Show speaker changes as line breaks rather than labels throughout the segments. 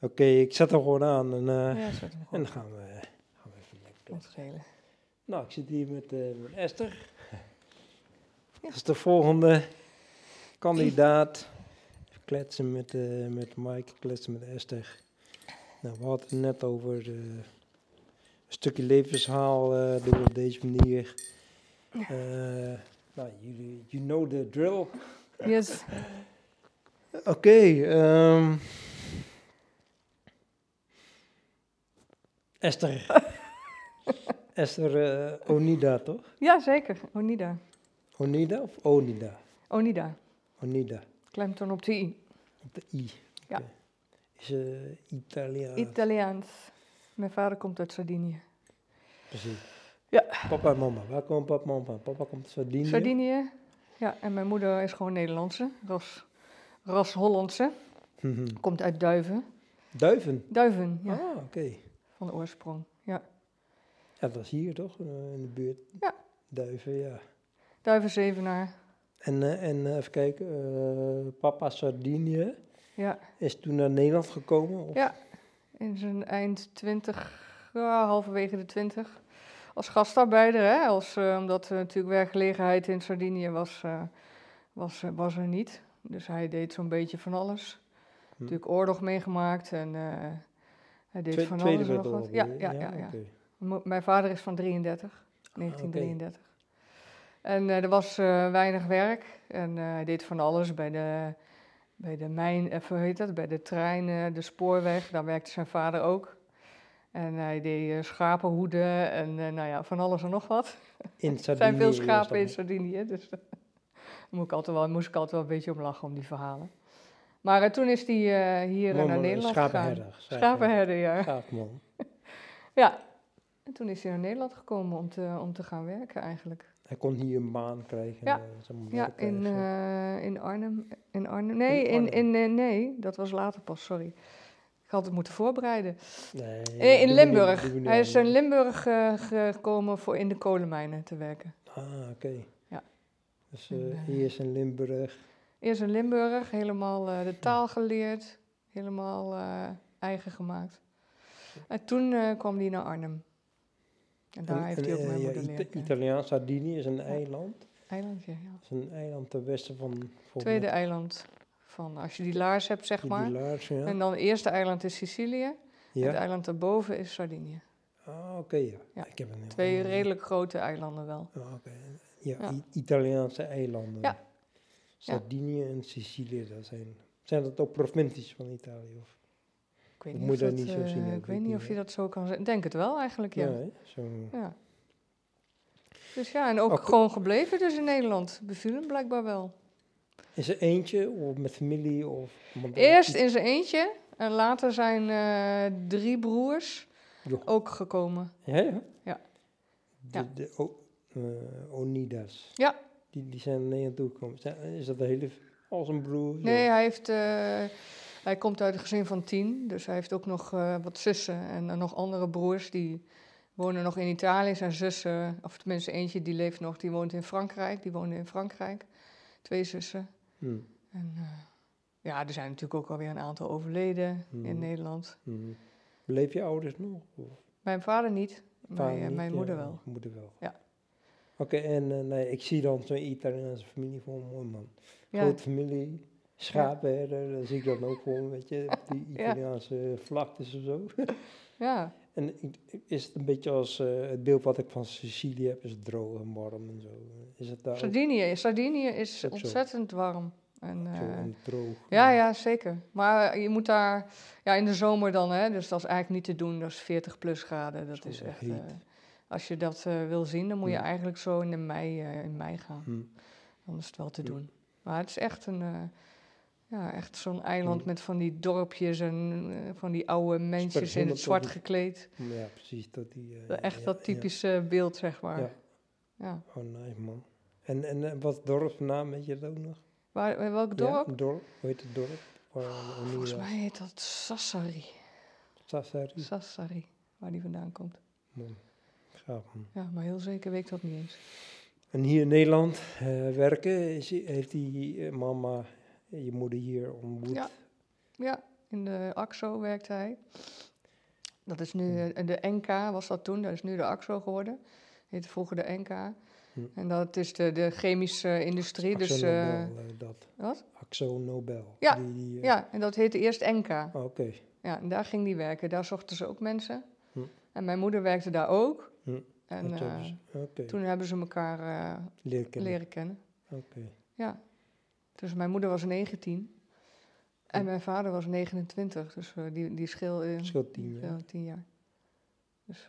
Oké, ik zet hem gewoon aan en, eh,
Ja, zet hem
en dan gaan we, gaan we even lekker.
Wat schelen.
Nou, ik zit hier met, eh, met Esther.
Ja.
Dat is de volgende kandidaat. Even kletsen met, eh, met Mike, kletsen met Esther. Nou, we hadden het net over een stukje levensverhaal eh doen we op deze manier. Nou, jullie, you know the drill.
Yes.
Oké, ehm, Esther. Esther eh, Onida, toch?
Ja, zeker. Onida.
Onida of Onida?
Onida.
Onida,
Klemtoon op de i.
op de I.
Ja.
Is uh, Italiaans.
Italiaans. Mijn vader komt uit Sardinië.
Precies.
Ja.
Papa en mama. Waar komt papa en mama van? Papa komt uit Sardinië.
Sardinië. Ja, en mijn moeder is gewoon Nederlandse. Ras, ras Hollandse.
Mhm.
Komt uit Duiven.
Duiven.
Duiven, ja.
Ah, oké.
Van oorsprong. Ja.
Ja, dat is hier toch? eh, in de buurt.
Ja.
Duiven, ja.
Duiven Zevenaar.
En, eh, en eh, even kijken, papa Sardinië
Ja.
is toen naar Nederland gekomen? Of?
Ja. In zijn eind 20, ja, halverwege de 20. Als gastarbeider, hè? Als, omdat er natuurlijk werkgelegenheid in Sardinië was, was, was er niet. Dus hij deed zo'n beetje van alles.
Hm.
Natuurlijk oorlog meegemaakt en hij deed van alles nog wat. Ja,
bedoel
ja, ja. ja. M- Mijn vader is van 33, 1933. En eh, er was eh, weinig werk en eh, hij deed van alles bij de, bij de mijn, eh, hoe heet dat, bij de trein, eh, de spoorweg, daar werkte zijn vader ook. En hij deed eh, schapenhoeden en eh, nou ja, van alles en nog wat.
In
Er zijn
Sardinië
veel schapen in. Sardinië, dus daar moet ik altijd wel, moest ik altijd wel een beetje om lachen om die verhalen. Maar eh, toen is hij eh, hier eh, naar Nederland gegaan.
Schapenherder.
Schapenherder, ja.
Schaapman.
Ja. En toen is hij naar Nederland gekomen om te, om te gaan werken eigenlijk.
Hij kon hier een baan krijgen.
Ja. Ja, in, in Arnhem. In Arnhem. Nee,
In
in,
Arnhem.
in, nee, dat was later pas, sorry. Ik had het moeten voorbereiden.
nee,
in Limburg.
niet
Hij is in Limburg gekomen voor in de kolenmijnen te werken.
Ah, oké.
Ja.
Dus hier is in Limburg.
Eerst in Limburg, helemaal eh, de taal geleerd, helemaal eh, eigen gemaakt. En toen eh, kwam hij naar Arnhem. En daar
En-
heeft hij ook
ja,
moeder
Ita-. Italiaans Sardinië is een eiland.
Eilandje, ja.
Dat is een eiland ten westen van...
Tweede eiland. Van, als je die laars hebt, zeg
die
maar.
Laars, ja.
En dan het eerste eiland is Sicilië. Het
ja.
eiland daarboven is Sardinië.
Ah, oké, ja.
Ja.
Ik heb een
Twee redelijk grote eilanden wel.
Ah, oké. Ja, Italiaanse eilanden.
Ja.
Sardinië en Sicilië, dat zijn... Zijn dat ook provincies van Italië? Of?
Ik weet niet,
moet
of
je
dat,
niet zo
eh,
zien,
Ik
weet
niet of je dat zo kan zeggen. Ik denk het wel eigenlijk, ja.
hè? Zo,
ja. Dus ja, en ook gewoon gebleven dus in Nederland. Beviel hem blijkbaar wel.
Is er eentje, of met familie? Of,
Eerst in zijn eentje en later zijn eh, drie broers ook gekomen.
Ja, ja?
Ja.
De,
Ja.
de O- eh, Onidas.
Ja.
Die, die zijn naar Nederland toegekomen. Zijn- Is dat de hele... Als een broer? zo?
Nee, hij, heeft, eh, hij komt uit een gezin van tien. Dus hij heeft ook nog eh, wat zussen en eh, nog andere broers die wonen nog in Italië. Zijn zussen, of tenminste eentje die leeft nog, die woont in Frankrijk. Die woonde in Frankrijk. Twee zussen.
Hm,
En ja, er zijn natuurlijk ook alweer een aantal overleden in
Mhm.
Nederland.
hm. Leef je ouders nog? Of
Mijn vader niet,
vader
mijn,
niet?
mijn
Ja,
moeder wel.
Moeder wel.
Ja.
Oké, en eh, nee, ik zie dan zo'n Italiaanse familie voor mooi man.
Ja,
Grote familie, schapenherder, dan zie ik dan ook gewoon, weet je, op die
Ja.
Italiaanse vlaktes of zo.
ja.
En is het een beetje als eh, het beeld wat ik van Sicilië heb, is het droog en warm en zo. Is het daar
Sardinië, Sardinië is
zo.
ontzettend warm. En, eh,
en droog?
Ja, ja, zeker. Maar je moet daar, ja, in de zomer dan, hè, dus dat is eigenlijk niet te doen, dat is 40 plus graden. Dat is echt, als je dat eh, wil zien, dan moet je eigenlijk zo in de mei, eh, in mei gaan.
Hm.
Dan is het wel te doen. Maar het is echt een, eh, ja, echt zo'n eiland
Hm.
met van die dorpjes en van die oude mensjes in het zwart gekleed.
Ja, precies. Dat die,
Echt dat typische beeld, zeg maar.
Ja.
Ja.
Oh, nice man. En, en wat dorpsnaam weet je dat ook nog?
Waar, welk dorp?
Ja, dorp. Hoe heet het dorp? Waar,
Volgens mij heet dat Sassari.
Sassari.
Sassari, waar die vandaan komt.
Man,
Ja, maar heel zeker weet ik dat niet eens.
En hier in Nederland eh, werken, is, heeft die eh, mama, je moeder hier ontmoet.
Ja. Ja, In de AXO werkte hij. Dat is nu eh, de NK, was dat toen. Dat is nu de AXO geworden. Heette vroeger de NK.
Hm.
En dat is de, de chemische industrie.
Axo
dus,
Nobel, dat.
wat?
Axo Nobel.
Ja,
Die, die,
Ja, en dat heette eerst NK.
oh, Oké.
Ja, en daar ging die werken. Daar zochten ze ook mensen.
Hm.
En mijn moeder werkte daar ook.
Hm.
En eh, toen hebben ze elkaar eh,
Leren kennen.
leren kennen.
Oké.
Ja. Dus mijn moeder was 19 en mijn vader was 29. Dus eh, die, die schil in
Scheelt tien jaar.
Ja, tien jaar. Dus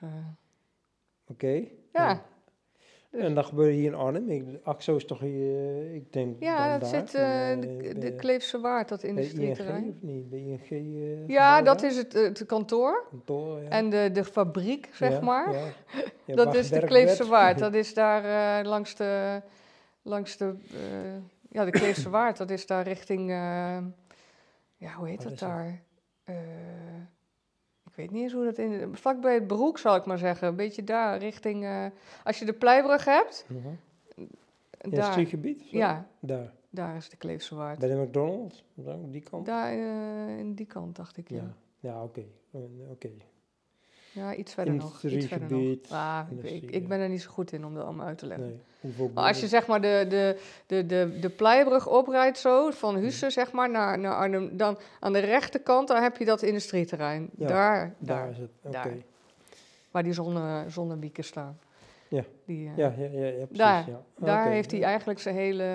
Oké.
ja. Dus-
En dat gebeurde hier in Arnhem. Ik, Axo is toch hier, eh, ik denk
Ja,
dan
dat
daar,
zit eh,
eh,
de, de Kleefse Waard, dat
bij ING
industrieterrein.
of niet? Bij ING eh,
Ja, dat is het, het kantoor.
Kantoor, ja.
En de, de fabriek, zeg
Ja,
maar.
ja.
Dat is de Kleefse. Waard. Dat is daar langs de... Langs de ja, de Kleefse Waard. Dat is daar richting... ja, hoe heet dat? daar? Ik weet niet eens hoe dat in... Vlak bij het Broek, zal ik maar zeggen. Een beetje daar, richting... eh, als je de Pleibrug hebt,
Mhm. In het
daar,
zo?
ja,
Daar.
daar is de Kleefse Waard.
Bij de McDonald's? Die kant?
Daar, eh, in die kant, dacht ik, ja.
Ja. Ja, oké. Eh, Oké.
Ja, iets verder nog. Iets verder nog. Ah, ik, ben er niet zo goed in om dat allemaal uit te leggen.
Nee.
Maar als je zeg maar de, de, de, de, de Pleibrug oprijdt zo, van Hussen zeg maar naar, naar Arnhem, dan aan de rechterkant, daar heb je dat industrieterrein.
Ja,
daar,
Daar
daar,
is het. Oké.
daar. waar die zonne, zonnewieken staan.
Ja.
Die, eh,
Ja, ja, ja, ja, precies.
Daar.
ja.
Daar heeft hij eigenlijk zijn hele,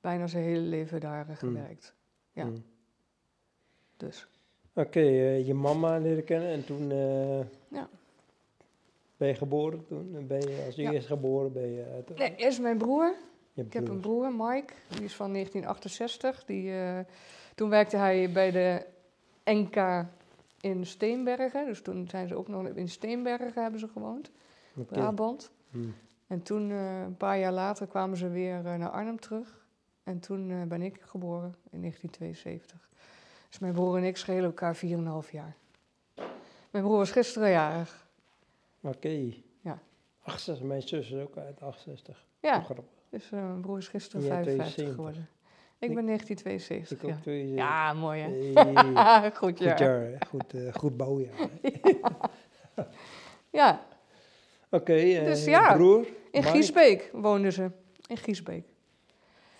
bijna zijn hele leven daar eh, gewerkt. ja.
Hmm.
Dus.
Oké, eh, je mama leren kennen en toen eh,
Ja.
ben je geboren toen? Ben je als
Ja.
eerst geboren ben je uit
Nee, eerst mijn broer.
je
Ik heb een broer, Mike, die is van 1968. Die, eh, toen werkte hij bij de NK in Steenbergen. Dus toen zijn ze ook nog in Steenbergen hebben ze gewoond,
Oké.
Brabant.
Hmm.
En toen, een paar jaar later, kwamen ze weer naar Arnhem terug. En toen ben ik geboren in 1972. Dus mijn broer en ik schelen elkaar 4,5 jaar. Mijn broer was gisteren jarig.
Oké.
Ja.
68, mijn zus is ook uit 68.
Ja, dus eh, mijn broer is gisteren
En jij
55
72?
geworden. Ik ben 1972,
Ik ook
ja. Ja, mooi hè?
Hey,
Goed
goed
jaar.
hè? goed, eh, goed bouwjaar.
Ja,
Oké, eh,
Dus ja,
broer?
in
Mike?
Giesbeek woonden ze. In Giesbeek.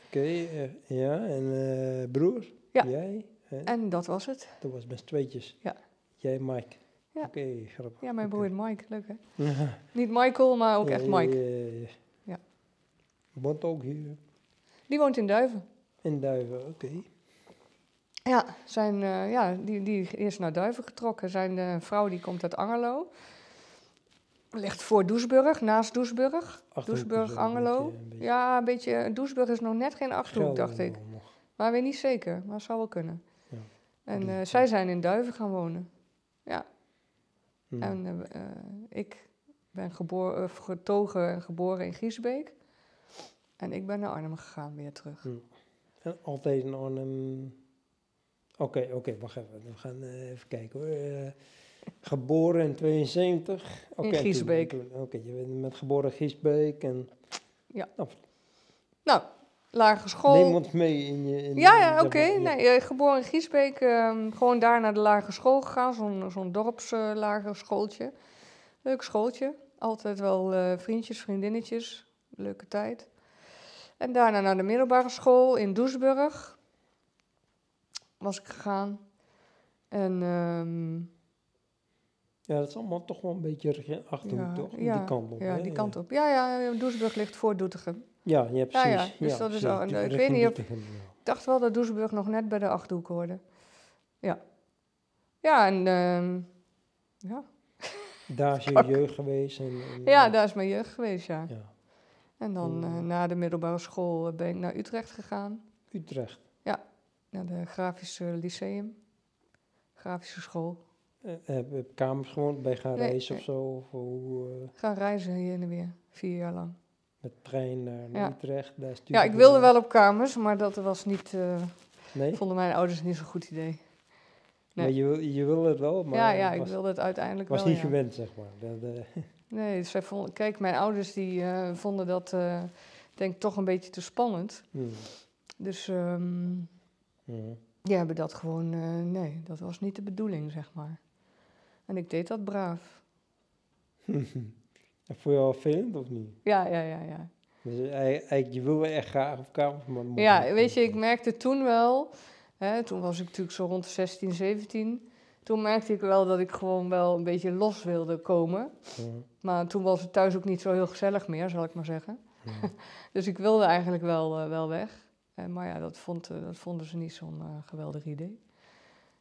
Oké, eh, ja, en eh, broer?
Ja.
Jij?
En dat was het.
Dat was met z'n tweetjes.
Ja.
Jij, Mike.
Ja.
Oké, grappig.
Ja, mijn broer Mike. Leuk hè?
Ja,
Niet Michael, maar ook
ja,
echt Mike.
ja, ja.
Ja.
Woont ook hier
Die woont in Duiven.
in Duiven, oké.
Ja, zijn, eh, ja die, die is naar Duiven getrokken. Zijn eh, vrouw die komt uit Angerlo. Ligt voor Doesburg, naast Doesburg. Doesburg,
een beetje- een beetje
Ja, een beetje. Doesburg is nog net geen achterhoek, dacht ik. Maar weet niet zeker, maar het zou wel kunnen.
Ja.
En eh, zij zijn in Duiven gaan wonen.
Hm.
En eh, eh, ik ben geboren, getogen en geboren in Giesbeek. En ik ben naar Arnhem gegaan weer terug.
En altijd in Arnhem. Oké, oké, wacht even. We gaan even kijken hoor. Geboren in 72. Oké,
In Giesbeek.
Oké, je bent met geboren Giesbeek. En
Nou, lagere school.
neem ons mee in je. In
Ja, ja, oké. Nee, eh, geboren in Giesbeek. ehm, gewoon daar naar de lagere school gegaan. Zo'n zo'n dorpslagere schooltje. Leuk schooltje. Altijd wel eh, vriendjes, vriendinnetjes. Leuke tijd. En daarna naar de middelbare school in Doesburg. Was ik gegaan. En ehm,
Ja, dat is allemaal toch wel een beetje Achterhoek,
ja,
toch?
ja,
die kant op.
Ja,
hè?
die kant op. Ja, ja, Doesburg ligt voor Doetinchem.
Ja, ja,
Ja, ja,
precies.
dus dat is
precies,
al- ik weet niet
ja.
Ik dacht wel dat Doesburg nog net bij de Achterhoek hoorde. Ja. Ja, en ehm, ja.
Daar is je jeugd geweest. En, en-
ja, daar is mijn jeugd geweest, ja.
ja.
En dan eh, na de middelbare school eh, ben ik naar Utrecht gegaan.
Utrecht.
Naar de Grafische Lyceum. Grafische school.
Eh, heb je op kamers gewoond bij gaan
Nee,
reizen of zo? Of hoe, eh,
Gaan reizen hier en weer. Vier jaar lang.
met trein naar,
Ja.
Utrecht? Daar
Ja, ik
je
wilde wel op kamers, maar dat was niet... eh,
Nee?
vonden mijn ouders niet zo'n goed idee.
Maar
Nee.
je, wil, je wilde het wel, maar
ja, ja, ik
was,
wilde het uiteindelijk
was
wel,
niet
ja.
gewend, zeg maar. Dat, eh,
Nee, zij vonden, kijk, mijn ouders die eh, vonden dat, eh, denk ik, toch een beetje te spannend.
hmm,
Dus, ehm,
hmm.
die hebben dat gewoon, eh, nee, dat was niet de bedoeling, zeg maar. En ik deed dat braaf.
en vond je wel vervelend of niet?
Ja, ja, ja, ja.
Dus eigenlijk, je wilde echt graag op kamer.
Ja, weet je, ik merkte toen wel, hè, toen was ik natuurlijk zo rond de 16, 17. Toen merkte ik wel dat ik gewoon wel een beetje los wilde komen.
Ja,
Maar toen was het thuis ook niet zo heel gezellig meer, zal ik maar zeggen.
ja.
Dus ik wilde eigenlijk wel, eh, wel weg. Eh, maar ja, dat, vond, eh, dat vonden ze niet zo'n geweldig idee.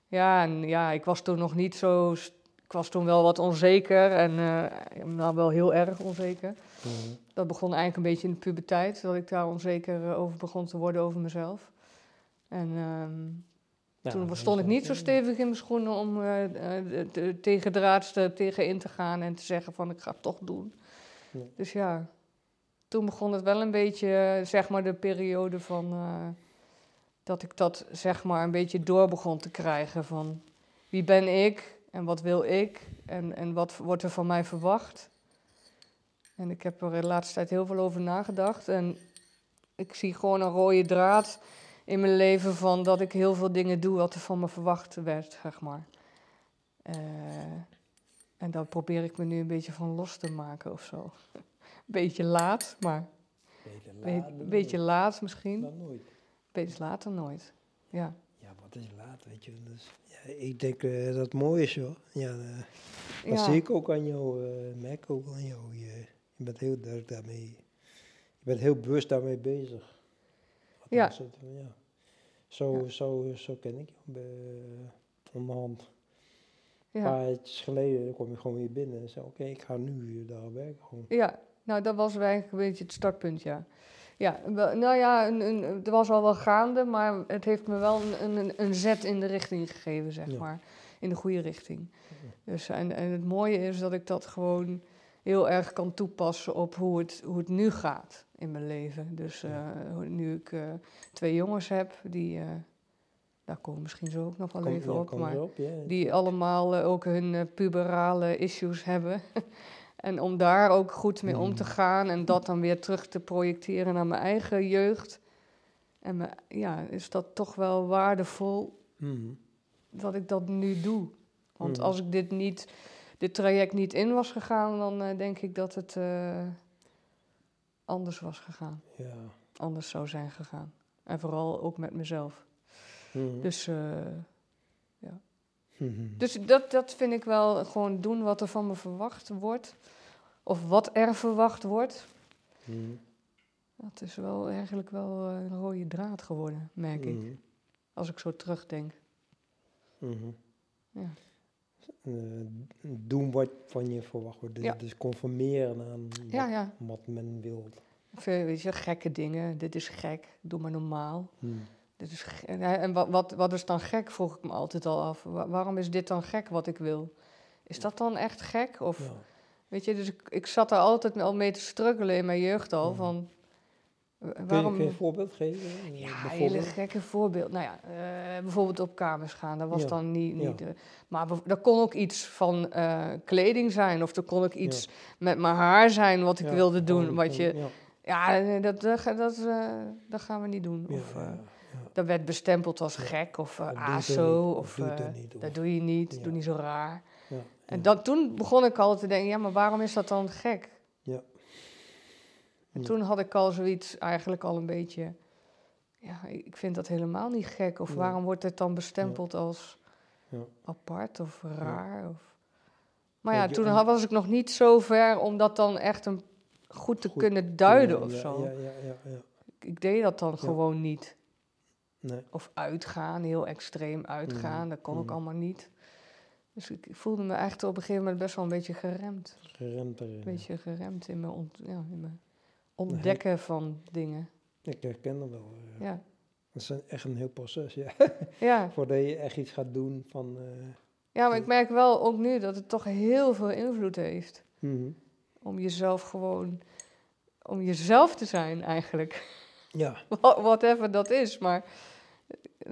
Ja, en ja, ik was toen nog niet zo... st- Ik was toen wel wat onzeker en eh, nou wel heel erg onzeker.
Ja.
Dat begon eigenlijk een beetje in de puberteit, dat ik daar onzeker eh, over begon te worden over mezelf. En ehm,
Ja,
toen stond ik niet zo stevig in mijn schoenen om eh, de- de- tegen draads te- tegen in te gaan en te zeggen van ik ga het toch doen.
Nee.
Dus ja, toen begon het wel een beetje, zeg maar, de periode van dat ik dat zeg maar een beetje door begon te krijgen van wie ben ik en wat wil ik en, en wat wordt er van mij verwacht. En ik heb er de laatste tijd heel veel over nagedacht en ik zie gewoon een rode draad in mijn leven van dat ik heel veel dingen doe wat er van me verwacht werd, zeg maar. Eh, en daar probeer ik me nu een beetje van los te maken of zo. beetje laat, maar
Beter
be-
laat
beetje laat misschien.
Dan nooit.
Beter laat dan nooit. Ja,
Ja, wat is laat, weet je. Dus, ik denk eh, dat het mooi is, hoor. Ja, eh, dat
ja.
zie ik ook aan jou, eh merk ook aan jou. Je, je bent heel druk daarmee. Je bent heel bewust daarmee bezig.
Ja.
Althans, het, ja. Zo,
Ja.
Zo, zo ken ik jou bij, onderhand. Een
ja.
paar jaartjes geleden kwam je gewoon weer binnen en zei, oké, ik ga nu daar werken. Gewoon.
Ja, nou dat was eigenlijk een beetje het startpunt, ja. Ja, nou ja, een, een, het was al wel gaande, maar het heeft me wel een, een, een zet in de richting gegeven, zeg
Ja.
maar. In de goede richting. Dus, en, en het mooie is dat ik dat gewoon heel erg kan toepassen op hoe het, hoe het nu gaat in mijn leven. Dus eh, nu ik eh, twee jongens heb, die, eh, daar komen misschien zo ook nog wel
Kom-
even
ja,
op, maar
ja.
die allemaal ook hun puberale issues hebben. en om daar ook goed mee om te
Mm.
gaan en dat dan weer terug te projecteren naar mijn eigen jeugd. En me, ja, is dat toch wel waardevol
Mhm.
dat ik dat nu doe. Want
Mm.
als ik dit niet, dit traject niet in was gegaan, dan eh, denk ik dat het eh, anders was gegaan.
Ja.
Anders zou zijn gegaan. En vooral ook met mezelf. Dus,
Mhm.
dus dat, dat vind ik wel gewoon doen wat er van me verwacht wordt. Of wat er verwacht wordt.
Mhm.
Dat is wel eigenlijk wel eh, een rode draad geworden, merk ik.
Mhm.
Als ik zo terugdenk.
Mhm.
Ja.
Eh, doen wat van je verwacht wordt. Dus,
Ja.
dus conformeren aan wat,
Ja, ja.
wat men wil.
Of, eh, weet je, gekke dingen. Dit is gek. Doe maar normaal. En wat, wat, wat is dan gek, vroeg ik me altijd al af. Wa- waarom is dit dan gek wat ik wil? Is dat dan echt gek? Of,
Ja.
weet je, dus ik, ik zat daar altijd al mee te struggelen in mijn jeugd al.
Mhm.
Van, waarom...
kun je een voorbeeld geven?
Ja, een hele gekke voorbeeld. Nou ja, eh, bijvoorbeeld op kamers gaan. Dat was
Ja,
dan niet...
ja.
niet eh, maar dat kon ook iets van eh, kleding zijn. Of er kon ook iets met mijn haar zijn wat ik
Ja,
wilde doen. Wat je,
Ja,
ja, dat, dat, dat, dat gaan we niet doen.
ja,
Of,
ja, ja.
Dat werd bestempeld als gek of
Dat doe je
ASO.
niet,
Of,
doe
eh,
dat niet, of-
dat doe je niet,
Ja.
doe niet zo raar.
ja,
En dat, toen begon ik al te denken, ja, maar waarom is dat dan gek?
Ja.
En toen had ik al zoiets eigenlijk al een beetje, ja, ik vind dat helemaal niet gek. Of waarom wordt het dan bestempeld als
Ja.
apart of raar? Of... Maar ja, toen had- was ik nog niet zo ver om dat dan echt een, goed te
Goed
kunnen duiden of
ja,
zo.
Ja, ja, ja, ja.
Ik, ik deed dat dan
Ja.
gewoon niet.
Nee.
Of uitgaan, heel extreem uitgaan,
Mhm,
dat kon ook
mhm.
allemaal niet. Dus ik, ik voelde me echt op een gegeven moment best wel een beetje geremd.
Geremd erin.
Een beetje geremd in mijn, ont, ja, in mijn ontdekken van dingen.
Ik herken dat wel.
Ja,
Dat is een- echt een heel proces, ja.
ja.
Voordat je echt iets gaat doen van... eh,
ja, maar ik merk wel ook nu dat het toch heel veel invloed heeft.
mhm.
Om jezelf gewoon, om jezelf te zijn eigenlijk.
Ja,
Wha- Whatever dat is, maar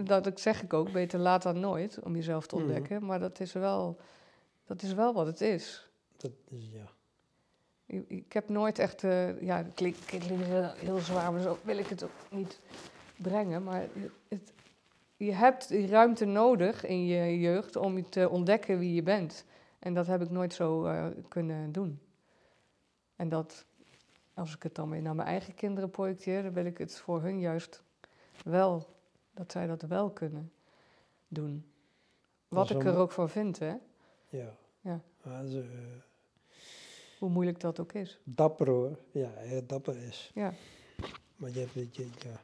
dat ik zeg ik ook, beter laat dan nooit, om jezelf te
Mhm.
ontdekken. Maar dat is, wel, dat is wel wat het is.
dat is ja.
Ik, ik heb nooit echt, eh, ja, het klinkt, klinkt heel, heel zwaar, maar zo wil ik het ook niet brengen. Maar het, je hebt die ruimte nodig in je jeugd om je te ontdekken wie je bent. En dat heb ik nooit zo eh, kunnen doen. En dat, als ik het dan weer naar mijn eigen kinderen projecteer, dan wil ik het voor hun juist wel, dat zij dat wel kunnen doen. Wat ik er ook van vind, hè?
Ja.
Ja.
Ze, eh,
Hoe moeilijk dat ook is.
dapper hoor. Ja, heel dapper is.
Ja.
Maar je hebt, weet je, ja.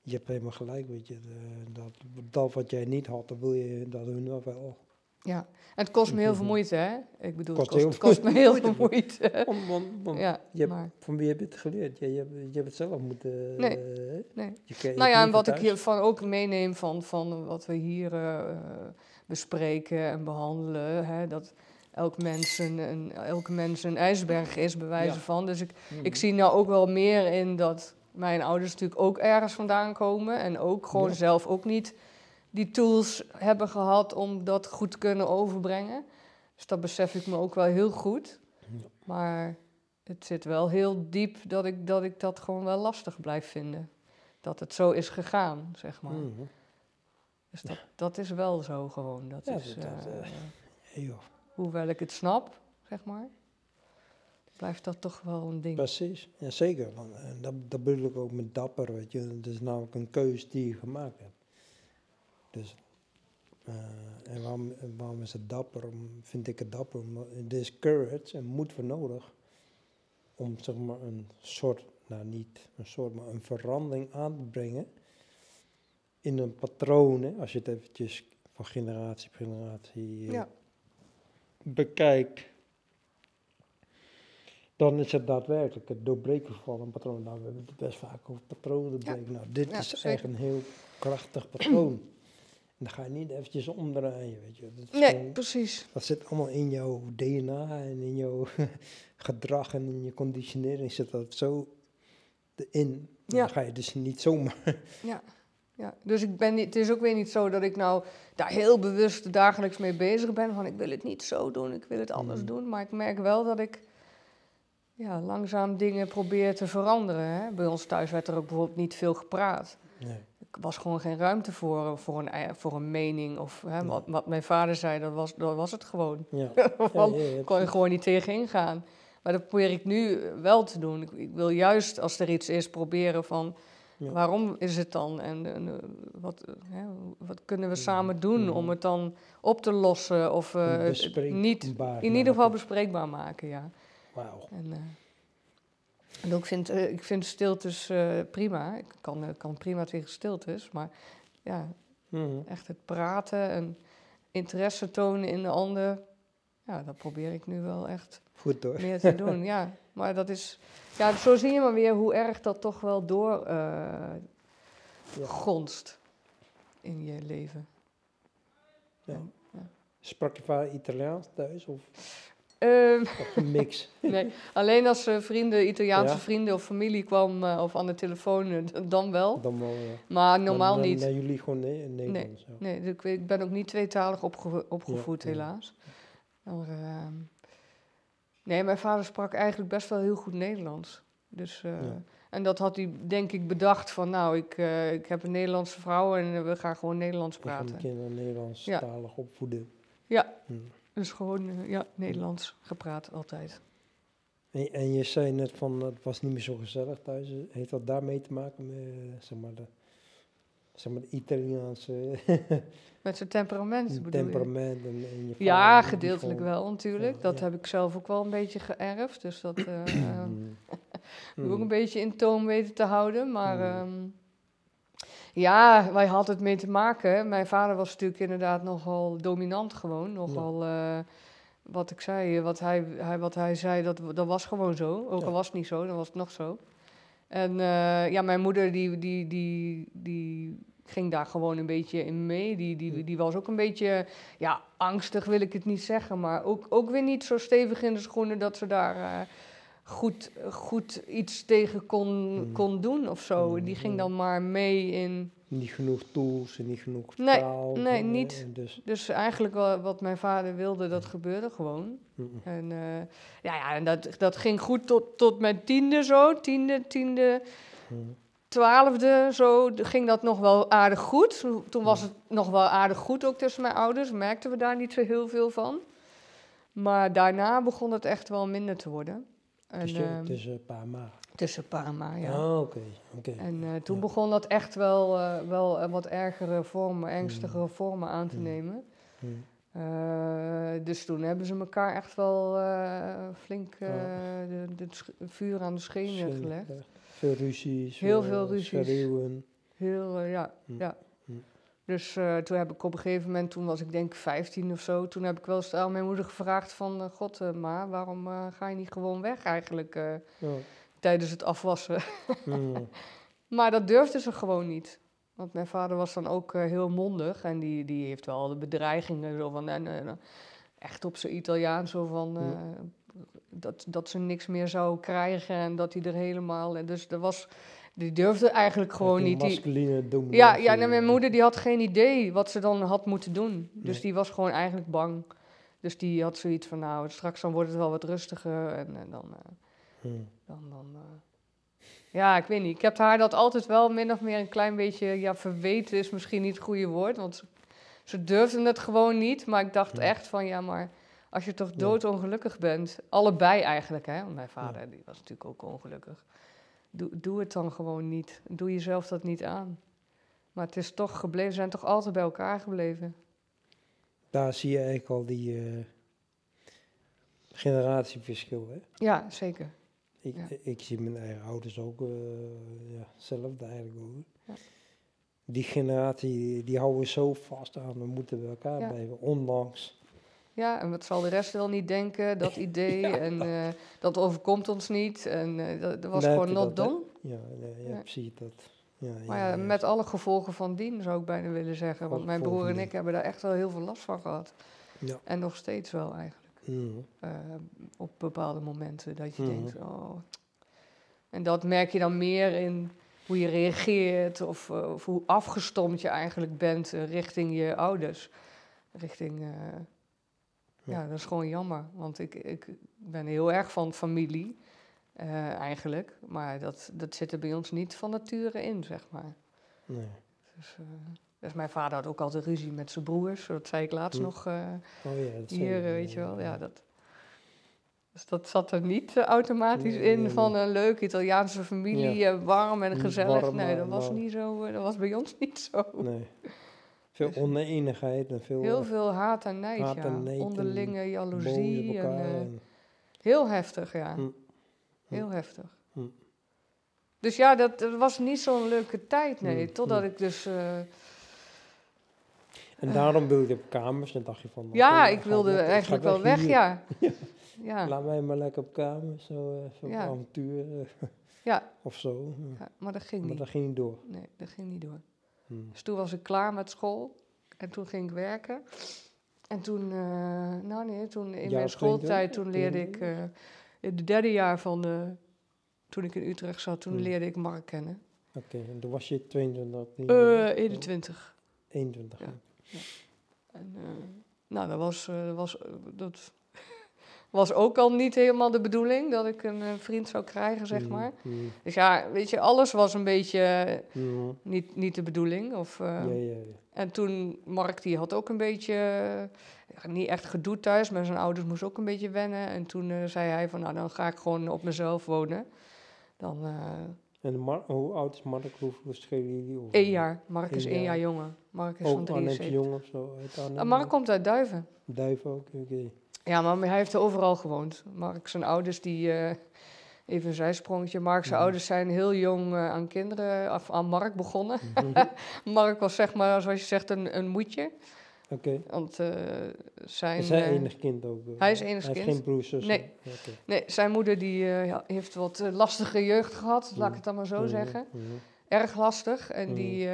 Je hebt helemaal gelijk, weet je. de- dat, dat wat jij niet had, dat wil je, dat hun wel.
Ja, en het kost me heel veel
Mhm.
moeite, hè? Ik bedoel,
Kost
het, kost, het kost me heel veel
moeite.
Ja,
je hebt,
maar
van wie heb je het geleerd? Je, je, hebt, je hebt het zelf moeten...
Nee, nee.
Je, ke- je
Nou ja, en wat ik hiervan ook meeneem van, van wat we hier eh, bespreken en behandelen, hè, dat elk mens, een, een, elk mens een ijsberg is, bij wijze
Ja.
van. Dus ik,
Mhm.
ik zie nou ook wel meer in dat mijn ouders natuurlijk ook ergens vandaan komen en ook gewoon
Ja.
zelf ook niet die tools hebben gehad om dat goed te kunnen overbrengen. Dus dat besef ik me ook wel heel goed. Maar het zit wel heel diep dat ik, dat ik dat gewoon wel lastig blijf vinden. Dat het zo is gegaan, zeg maar.
Mhm.
Dus dat, dat is wel zo gewoon. Dat
Ja,
is,
dat- dat,
eh,
eh, Hey, joh,
hoewel ik het snap, zeg maar, blijft dat toch wel een ding.
Precies, ja, zeker. Want, en dat, dat bedoel ik ook met dapper, weet je. Het is namelijk een keus die je gemaakt hebt. Dus, eh, en waarom, waarom is het dapper? Om, vind ik het dapper? Er is courage en moed voor nodig om zeg maar een soort, nou niet een soort, maar een verandering aan te brengen in een patroon. Hè, als je het eventjes van generatie op generatie eh,
Ja.
bekijkt, dan is het daadwerkelijk het doorbreken van een patroon. Nou, we hebben het best vaak over patronen doorbreken. Nou, dit
Ja,
is
zeker.
echt een heel krachtig patroon. Dan ga je niet eventjes omdraaien, weet je. Dat,
Nee,
gewoon-
precies.
dat zit allemaal in jouw DNA en in jouw gedrag en in je conditionering zit dat zo in.
Ja.
Dan ga je dus niet zomaar...
Ja. Ja, dus ik ben niet, het is ook weer niet zo dat ik nou daar heel bewust dagelijks mee bezig ben. Van ik wil het niet zo doen, ik wil het anders
Mhm.
doen. Maar ik merk wel dat ik ja, langzaam dingen probeer te veranderen. Hè. Bij ons thuis werd er ook bijvoorbeeld niet veel gepraat.
Nee.
Was gewoon geen ruimte voor, voor, een, voor een mening. Of hè, wat, wat mijn vader zei, dat was, dat was het gewoon.
Ja.
Kon je gewoon niet tegen ingaan. Maar dat probeer ik nu wel te doen. Ik, ik wil juist, als er iets is, proberen van...
Ja.
waarom is het dan? En, en, eh, wat, eh, hè, wat kunnen we samen doen om het dan op te lossen? Of eh, niet,
Bespreekbaar
in ieder geval bespreekbaar maken, ja.
Wauw.
En, ook vind, eh, ik vind stiltes eh, prima. Ik kan, eh, kan prima tegen stiltes. Maar ja,
Mhm.
echt het praten en interesse tonen in de ander... Ja, dat probeer ik nu wel echt
Goed hoor.
meer te doen, ja. Maar dat is... Ja, zo zie je maar weer hoe erg dat toch wel door gonst in je leven.
Ja.
En, ja.
Sprak je vader Italiaans thuis of, Een mix?
nee, alleen als eh, vrienden, Italiaanse
Ja.
vrienden of familie kwam eh, of aan de telefoon, eh, dan wel.
Dan wel, ja.
Maar normaal
Dan-
niet.
dan jullie gewoon ne Nederlands. ja.
Nee, dus ik, ik ben ook niet tweetalig opge- opgevoed,
Ja,
helaas. Maar, ehm, nee, mijn vader sprak eigenlijk best wel heel goed Nederlands. Dus. En dat had hij, denk ik, bedacht van... nou, ik, ik heb een Nederlandse vrouw en we gaan gewoon Nederlands
We gaan de
praten.
kinderen Nederlands talig opvoeden.
Ja.
Hm.
Dus gewoon, eh, ja, Nederlands gepraat altijd.
En, en je zei net van het was niet meer zo gezellig thuis. Heeft dat daarmee te maken met eh, zeg maar de, zeg maar de Italiaanse
Met zijn temperament, bedoel
temperament en, en je
Ja, gedeeltelijk wel natuurlijk.
Ja,
dat
ja.
heb ik zelf ook wel een beetje geërfd. Dus dat eh
Mm.
heb ik ook
Mm.
een beetje in toon weten te houden. Maar
Mm.
ehm, ja, wij hadden het mee te maken. Mijn vader was natuurlijk inderdaad nogal dominant gewoon. Nogal, eh, wat ik zei, wat hij, hij, wat hij zei, dat, dat was gewoon zo. Ook
Ja.
al was het niet zo, dan was het nog zo. En eh, ja, mijn moeder die, die, die, die ging daar gewoon een beetje in mee. Die, die, die was ook een beetje, ja, angstig wil ik het niet zeggen. Maar ook, ook weer niet zo stevig in de schoenen dat ze daar... eh, goed, goed iets tegen kon,
Mm.
kon doen of zo.
Mm,
Die ging dan maar mee in.
Niet genoeg tools en niet genoeg
Nee,
taal.
nee, niet.
Dus,
Dus eigenlijk wat mijn vader wilde, dat gebeurde gewoon.
mm,
En eh, ja, ja, en dat, dat ging goed tot, tot mijn tiende zo. Tiende, tiende.
mm.
twaalfde zo ging dat nog wel aardig goed. Toen- Toen was het nog wel aardig goed ook tussen mijn ouders. Merkten we daar niet zo heel veel van. Maar daarna begon het echt wel minder te worden. En,
Tussen,
ehm,
tussen
tussen pa en ma, ja.
Ah, oké. oké.
En eh, toen
Ja.
begon dat echt wel, eh, wel eh, wat ergere vormen, ernstigere
Mm.
vormen aan te
Mm.
nemen.
Hm.
Eh, dus toen hebben ze elkaar echt wel flink
Ja.
de, vuur aan de schenen gelegd.
Veel ruzies.
Heel veel ruzies.
Schreeuwen.
Heel, ja,
Hm.
ja. Dus eh, toen heb ik op een gegeven moment, toen was ik denk 15 of zo, toen heb ik wel eens aan mijn moeder gevraagd van, eh, god eh, ma, waarom ga je niet gewoon weg eigenlijk
Ja.
tijdens het afwassen? Maar dat durfde ze gewoon niet. Want mijn vader was dan ook heel mondig en die, die heeft wel de bedreigingen zo van, en, echt op zijn Italiaans zo van, dat, dat ze niks meer zou krijgen en dat hij er helemaal, en dus er was, die durfde eigenlijk gewoon niet. Die,
Masculine dominantie.
ja, ja nee, mijn moeder die had geen idee wat ze dan had moeten doen. Dus
Nee.
die was gewoon eigenlijk bang. Dus die had zoiets van, nou, straks dan wordt het wel wat rustiger en, en dan... eh,
Hm.
dan, dan eh, Ja, ik weet niet. Ik heb haar dat altijd wel min of meer een klein beetje... Ja, verweten is misschien niet het goede woord, want ze, ze durfden het gewoon niet. Maar ik dacht
Ja.
echt van, ja, maar als je toch doodongelukkig bent... Allebei eigenlijk, hè. Want mijn vader, die was natuurlijk ook ongelukkig. Doe, doe het dan gewoon niet. Doe jezelf dat niet aan. Maar het is toch gebleven, ze zijn toch altijd bij elkaar gebleven.
Daar zie je eigenlijk al die eh, generatieverschil. Hè?
Ja, zeker.
Ik,
Ja.
ik zie mijn eigen ouders ook eh ja, hetzelfde eigenlijk.
Ja.
Die generatie, die, houden zo vast aan, we moeten bij elkaar blijven, ondanks.
Ja, en wat zal de rest wel niet denken, dat idee, en eh, dat overkomt ons niet. En eh, dat, dat was gewoon not
dat,
done.
Ja, ja,
Ja.
precies dat. Ja,
Maar ja, met alle gevolgen van dien zou ik bijna willen zeggen. Want mijn broer en ik hebben daar echt wel heel veel last van gehad.
Ja.
En nog steeds wel eigenlijk.
Mm,
eh, op bepaalde momenten dat je
Mhm.
denkt, oh. En dat merk je dan meer in hoe je reageert of, of hoe afgestomd je eigenlijk bent richting je ouders. Richting, ja.
Ja.
dat is gewoon jammer. Want ik, ik ben heel erg van familie, eh, eigenlijk. Maar dat, dat zit er bij ons niet van nature in, zeg maar.
nee.
Dus, eh, dus mijn vader had ook altijd ruzie met zijn broers. Dat zei ik laatst
Hm.
nog eh,
Oh ja, dat
hier,
je,
weet je wel. Ja, dat, dus dat zat er niet automatisch
Nee,
in
nee,
van een leuke Italiaanse familie, warm en gezellig.
warm,
nee, dat was,
maar-
niet zo, dat was bij ons niet zo.
Nee. Veel
Dus-
oneenigheid en veel
Heel
eh,
veel haat en nijd,
haat
ja.
en nijd
Onderlinge jaloezie. En, eh,
en-
heel heftig, ja.
Hm.
Heel heftig.
Hm.
Dus ja, dat, dat was niet zo'n leuke tijd, nee. Totdat ik dus... eh,
En daarom wilde je op kamers en dacht je van...
ja, ik wilde eigenlijk wel weg, ja. Ja,
Laat mij maar lekker op kamers, zo even
Ja.
avontuur
ja,
of zo.
ja, maar dat ging
Maar
niet.
dat ging niet door.
Nee, dat ging niet door.
Hm.
Dus toen was ik klaar met school. En toen ging ik werken. En toen, eh, nou nee, toen in mijn schooltijd,
22?
toen leerde ik, eh, in het derde jaar van toen ik in Utrecht zat, toen
Hmm.
leerde ik Mark kennen.
Oké, en toen was je 22,
Eh 21.
21.
Ja. En, eh, nou, dat was, dat was, dat was ook al niet helemaal de bedoeling, dat ik een eh, vriend zou krijgen, zeg
Hm,
maar.
hm,
Dus ja, weet je, alles was een beetje eh, niet, niet de bedoeling. Of, eh,
Ja, ja, ja.
En toen, Mark die had ook een beetje, niet echt gedoe thuis, maar zijn ouders moesten ook een beetje wennen. En toen zei hij van, nou dan ga ik gewoon op mezelf wonen. Dan
En Mar- hoe oud is Mark? Hoeveel schelen jullie?
Één jaar. Mark is
Één
jaar jonger. Mark is
Ook
van
Arnhemse
73.
Jong of zo? Uit?
Ah, Mark komt uit Duiven.
Duif ook, oké.
Ja, maar hij heeft overal gewoond. Mark, zijn ouders, die... eh, even een zijsprongetje. Mark, zijn
Mhm.
ouders zijn heel jong eh, aan kinderen, of aan Mark begonnen.
Mhm.
Mark was zeg maar, zoals je zegt, een, een moedje.
Oké.
Want eh, zijn...
Is hij enig kind ook?
hij is enig
Hij heeft
kind.
geen broers, zussen?
Nee. Nee, zijn moeder die, heeft wat lastige jeugd gehad, laat ik het dan maar zo
Mhm,
zeggen. Erg lastig. En die,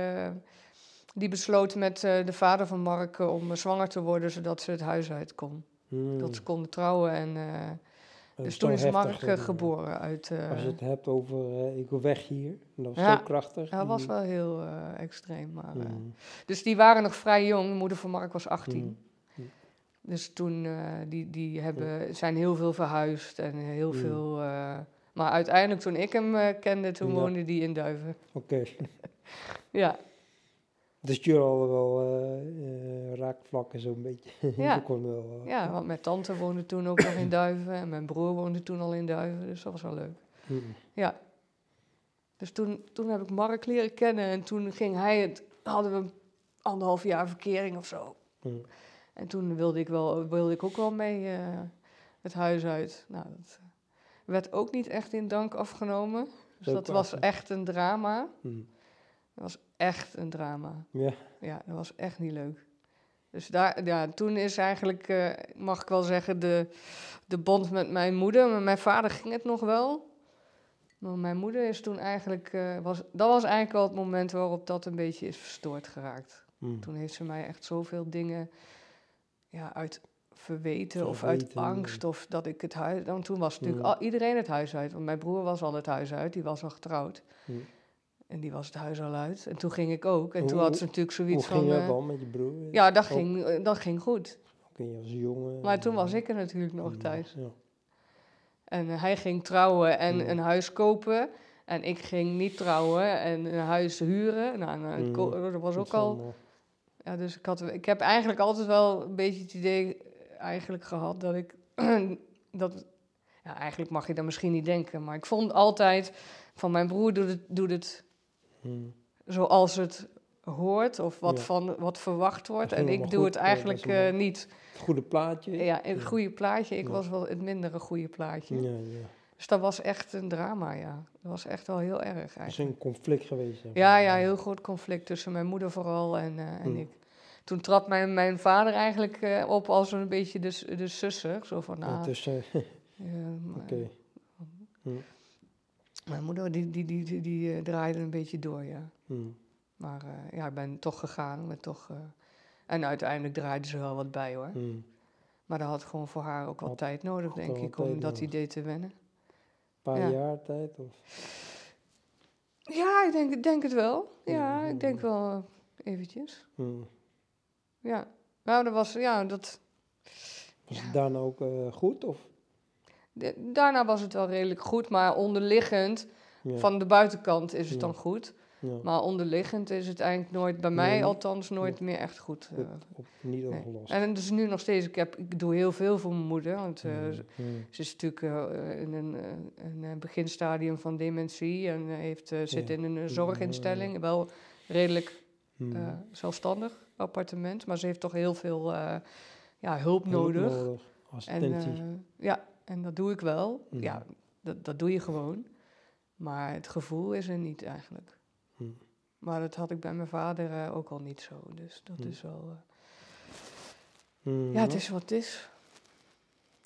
die besloot met de vader van Mark om zwanger te worden, zodat ze het huis uit kon.
Hmm.
Dat ze konden trouwen. En, eh, dus toen is Mark eh,
hoor.
geboren uit... eh,
Als je het hebt over eh, ik wil weg hier, dat was
Ja.
zo krachtig.
ja, dat was wel heel eh, extreem. Maar, eh,
Hmm.
dus die waren nog vrij jong. De moeder van Mark was 18.
Hmm. Hmm.
Dus toen, eh, die, die hebben, zijn heel veel verhuisd en heel
Hmm.
veel... eh, Maar uiteindelijk, toen ik hem eh, kende, toen
Ja.
woonde die in Duiven.
Oké.
Ja,
Dus jullie hadden wel eh, raakvlakken zo'n beetje.
Ja.
Je wel, eh,
ja, want mijn tante woonde toen ook nog in Duiven. En mijn broer woonde toen al in Duiven. Dus dat was wel leuk.
mm,
Ja. Dus toen, toen heb ik Mark leren kennen. En toen ging hij het, hadden we anderhalf jaar verkering of zo.
mm.
En toen wilde ik, wel, wilde ik ook wel mee het huis uit. Nou, dat werd ook niet echt in dank afgenomen. Dus dat was echt een drama.
mm.
Dat was echt een drama.
Ja.
Ja, dat was echt niet leuk. Dus daar, ja, toen is eigenlijk, eh, mag ik wel zeggen, de, de band met mijn moeder. Met mijn vader ging het nog wel. Maar mijn moeder is toen eigenlijk, eh, was, dat was eigenlijk al het moment waarop dat een beetje is verstoord geraakt.
mm.
Toen heeft ze mij echt zoveel dingen ja, uit verweten of uit angst. Of dat ik het huis. Want toen was natuurlijk
Mm.
al, iedereen het huis uit. Want mijn broer was al het huis uit, die was al getrouwd.
Mm.
En die was het huis al uit. En toen ging ik ook. En
Hoe-
toen had ze natuurlijk
Hoe
zoiets
ging
van.
dat
eh,
dan met je broer?
ja, dat ging, eh, dat ging goed.
Als jongen?
Maar toen was ik er natuurlijk nog thuis.
Ja.
En eh, hij ging trouwen en
Mm.
een huis kopen. En ik ging niet trouwen en een huis huren. Nou, nou,
Mm.
dat was ook al Ja, dus ik, had, ik heb eigenlijk altijd wel een beetje het idee eigenlijk gehad dat ik... dat, ja, eigenlijk mag je dat misschien niet denken, maar ik vond altijd van mijn broer doet het, doet het
mm.
zoals het hoort of wat,
Ja.
van, wat verwacht wordt. En ik doe
goed,
het eigenlijk
is
eh, niet.
Het goede plaatje?
Ja, het
Ja.
goede plaatje. Ik was wel het mindere goede plaatje.
Ja, ja.
Dus dat was echt een drama, ja. Dat was echt wel heel erg
Er is
eigenlijk.
een conflict geweest.
Ja, ja, heel groot conflict tussen mijn moeder vooral en, eh, en
Mm.
ik. Toen trad mijn, mijn vader eigenlijk eh, op als een beetje de, de susser. Zo van, nou, eh, maar-
oké.
Mijn moeder die, die, die, die, die, eh, draaide een beetje door, ja.
Mm.
Maar eh, ja, ik ben toch gegaan. Ben toch, eh, en uiteindelijk draaide ze wel wat bij, hoor.
Mm.
Maar dat had gewoon voor haar ook wat
Had-
tijd nodig, denk ik, om dat idee te wennen.
Een paar
Ja.
jaar tijd? Of?
Ja, ik denk, denk het wel. Ja,
Ja,
ik denk wel eventjes. Ja. Nou, dat was, ja, dat...
Was
Ja.
het daarna ook goed? Of?
Daarna was het wel redelijk goed, maar onderliggend,
Ja.
van de buitenkant is het
Ja.
dan goed.
ja.
Maar onderliggend is het eigenlijk noonooit, bij mij althans, nooit meer echt goed.
Goed,
eh.
op, niet
nee.
opgelost.
En dus nu nog steeds, ik, heb, ik doe heel veel voor mijn moeder, want eh, ze- ze is natuurlijk eh, in een, een beginstadium van dementie en heeft, zit in een zorginstelling, wel redelijk
Mm.
eh, zelfstandig appartement, maar ze heeft toch heel veel ja, hulp
Hulp
nodig.
nodig.
En,
Assistentie.
ja, en dat doe ik wel.
Mhm.
Ja, dat, dat doe je gewoon. Maar het gevoel is er niet eigenlijk.
Mhm.
Maar dat had ik bij mijn vader eh, ook al niet zo. Dus dat
Mhm.
is wel... eh,
Mm,
ja, het is wat het is.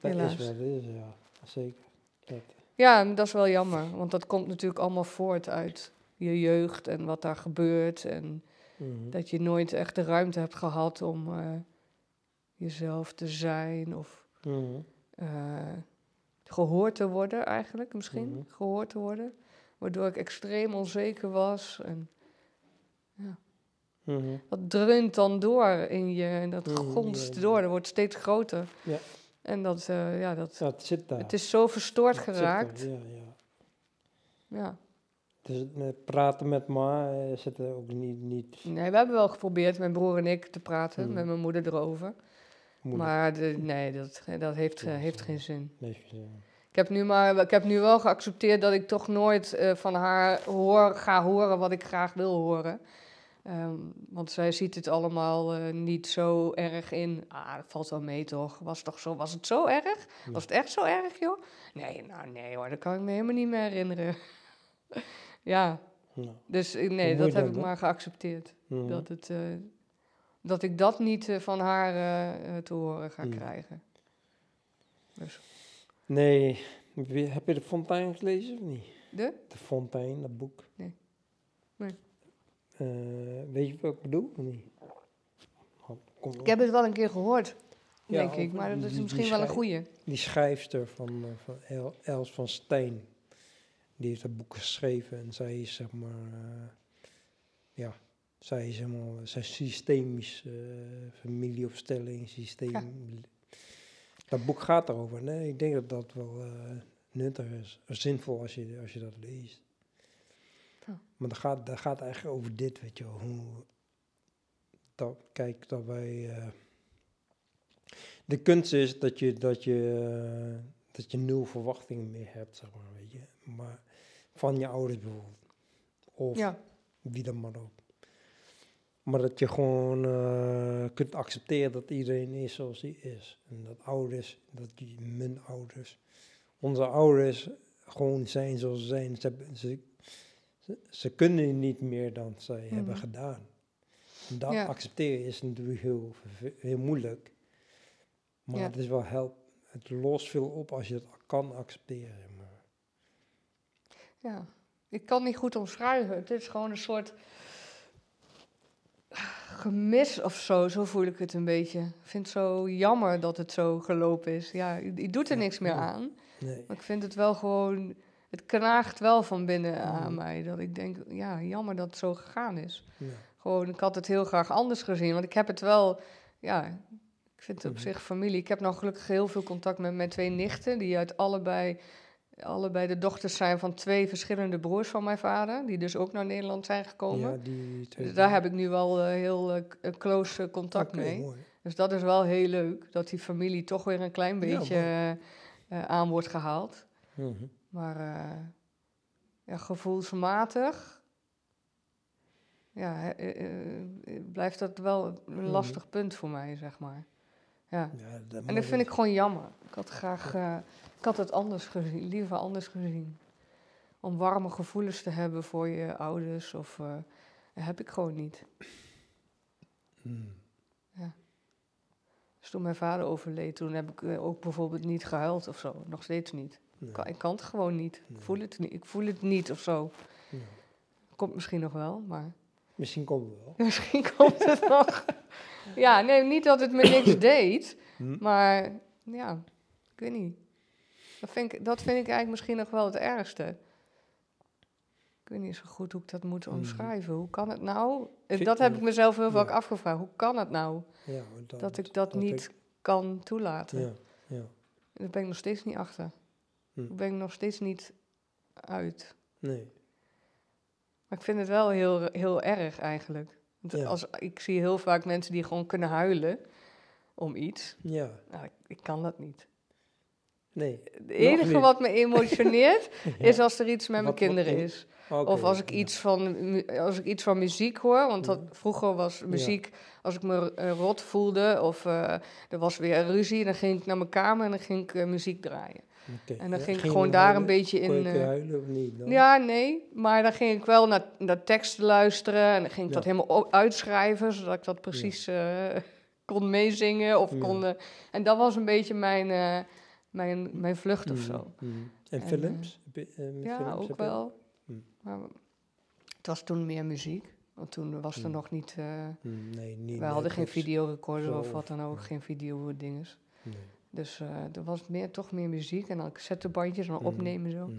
Dat
helaas.
is wat het is, ja. Zeker. Dat,
Ja, en dat is wel jammer. Want dat komt natuurlijk allemaal voort uit je jeugd en wat daar gebeurt. En
mhm.
dat je nooit echt de ruimte hebt gehad om eh, jezelf te zijn of
Mhm.
eh, gehoord te worden eigenlijk misschien.
Mhm.
Gehoord te worden. Waardoor ik extreem onzeker was. En
Mhm.
dat dreunt dan door in je en dat
Mhm,
gonst
ja.
door. Dat wordt steeds groter.
Ja.
En dat, eh, ja, dat,
Ja, het zit daar.
het is zo verstoord geraakt.
er, Ja, ja.
Ja.
Dus eh, praten met ma eh, zit er ook niet, niet
Nee, we hebben wel geprobeerd, mijn broer en ik, te praten
Mhm.
met mijn moeder erover.
Moeilijk.
Maar de, nee, dat, dat heeft, eh, heeft geen zin.
Nee.
Ik heb, nu maar, ik heb nu wel geaccepteerd dat ik toch nooit eh, van haar hoor, ga horen wat ik graag wil horen. Ehm, want zij ziet het allemaal eh, niet zo erg in. Ah, dat valt wel mee toch? Was, toch zo, was het zo erg?
Ja.
Was het echt zo erg, joh? Nee, nou nee hoor, dat kan ik me helemaal niet meer herinneren. ja,
Nou,
dus nee, dat heb ik maar geaccepteerd. Dat, het, dat ik dat niet eh, van haar eh, te horen ga
Mm.
krijgen. Dus
Nee, heb je de Fontein gelezen of niet?
de?
De Fontein, dat boek.
Nee. Nee.
Eh, weet je wat ik bedoel of niet? Oh, kom
Ik heb het wel een keer gehoord,
Ja,
denk ik. Maar dat is
die-
misschien
die
wel een goeie.
Die schrijfster van, van El- Els van Steen, die heeft dat boek geschreven en zij is zeg maar, ja, zij is helemaal, zij is systemisch, eh, familieopstelling, systeem. Dat boek gaat erover. Nee, ik denk dat dat wel, eh, nuttig is. zinvol als je, als je dat leest. Maar dat gaat, dat gaat eigenlijk over dit, weet je wel. Hoe, dat, kijk, dat wij... eh, de kunst is dat je, dat je, dat je nul verwachtingen meer hebt, zeg maar, weet je. Maar van je ouders bijvoorbeeld. Of
Ja,
wie dan maar ook. Maar dat je gewoon eh, kunt accepteren dat iedereen is zoals hij is. En dat ouders, dat die, mijn ouders, onze ouders gewoon zijn zoals ze zijn. Ze, hebben- ze, ze, ze kunnen niet meer dan zij hebben
Mhm.
gedaan. En dat
Ja.
accepteren is natuurlijk heel, heel moeilijk. Maar
Ja.
het is wel help. Het lost veel op als je het kan accepteren. Maar,
ja. Ik kan niet goed omschrijven. Het is gewoon een soort gemis of zo. Zo voel ik het een beetje. Ik vind het zo jammer dat het zo gelopen is. Ja, je, je doet er niks meer aan.
nee.
Maar ik vind het wel gewoon... Het knaagt wel van binnen aan
Mhm.
mij. Dat ik denk, ja, jammer dat het zo gegaan is.
Ja.
Gewoon, ik had het heel graag anders gezien. Want ik heb het wel, ja, ik vind het op
Mhm.
zich familie. Ik heb nog gelukkig heel veel contact met mijn twee nichten, die uit allebei, allebei de dochters zijn van twee verschillende broers van mijn vader, die dus ook naar Nederland zijn gekomen.
Ja, die twee
Dus daar heb ik nu wel eh, heel eh, eh, close contact mee.
mooi.
Dus dat is wel heel leuk, dat die familie toch weer een klein beetje aan wordt gehaald.
Mhm.
Maar ja, gevoelsmatig ja, blijft dat wel een
Mhm.
lastig punt voor mij, zeg maar. Ja.
Ja, dat
En dat vind ik gewoon jammer. Ik had graag, eh, ik had het anders gezien, liever anders gezien. Om warme gevoelens te hebben voor je ouders, of eh, heb ik gewoon niet.
Mm.
Dus toen mijn vader overleed, toen heb ik eh, ook bijvoorbeeld niet gehuild of zo. Nog steeds niet.
Nee.
Ik kan, ik kan het gewoon niet. Ik voel het niet, ik voel het niet of zo.
Ja.
Komt misschien nog wel, maar
Misschien komt het wel.
misschien komt het nog. Ja, nee, niet dat het me niks deed,
Hm?
maar ja, ik weet niet. Dat vind ik, dat vind ik eigenlijk misschien nog wel het ergste. Ik weet niet zo goed hoe ik dat moet
Mhm.
omschrijven. Hoe kan het nou? Dat heb ik mezelf heel vaak
Ja.
afgevraagd. Hoe kan het nou
Ja, dat,
dat ik dat, niet
ik-
kan toelaten?
ja, ja.
Daar ben ik nog steeds niet achter.
Hm.
Daar ben ik nog steeds niet uit.
Nee.
Maar ik vind het wel heel, heel erg eigenlijk. Want
Ja.
als, ik zie heel vaak mensen die gewoon kunnen huilen om iets.
Ja.
Nou, ik, ik kan dat niet.
Nee.
Het enige wat me emotioneert
Ja.
is als er iets met mijn
Wat-
kinderen
in-
is.
Oké,
Of als ik,
ja.
iets van, als ik iets van muziek hoor. Want dat, vroeger was muziek, als ik me eh, rot voelde of eh, er was weer ruzie, dan ging ik naar mijn kamer en dan ging ik eh, muziek draaien. En dan
Ja,
ging ik
je
gewoon daar een beetje
Kon je
in.
een keer
eh,
huilen of niet? Dan?
Ja, nee. Maar dan ging ik wel naar, naar teksten luisteren. En dan ging ik dat helemaal uitschrijven, zodat ik dat precies eh, kon meezingen. Of kon, eh, en dat was een beetje mijn, mijn, mijn vlucht of
Mhm,
zo.
mhm. En films? Je,
Ja,
films
ook
je-
wel.
Hm.
Maar het was toen meer muziek. Want toen was er nog niet...
Nee, niet
wij hadden geen videorecorder of wat dan ook. Geen video-dinges.
Nee.
Dus eh, er was meer, toch meer muziek. En dan cassettebandjes en dan
Mhm,
opnemen zo.
mhm.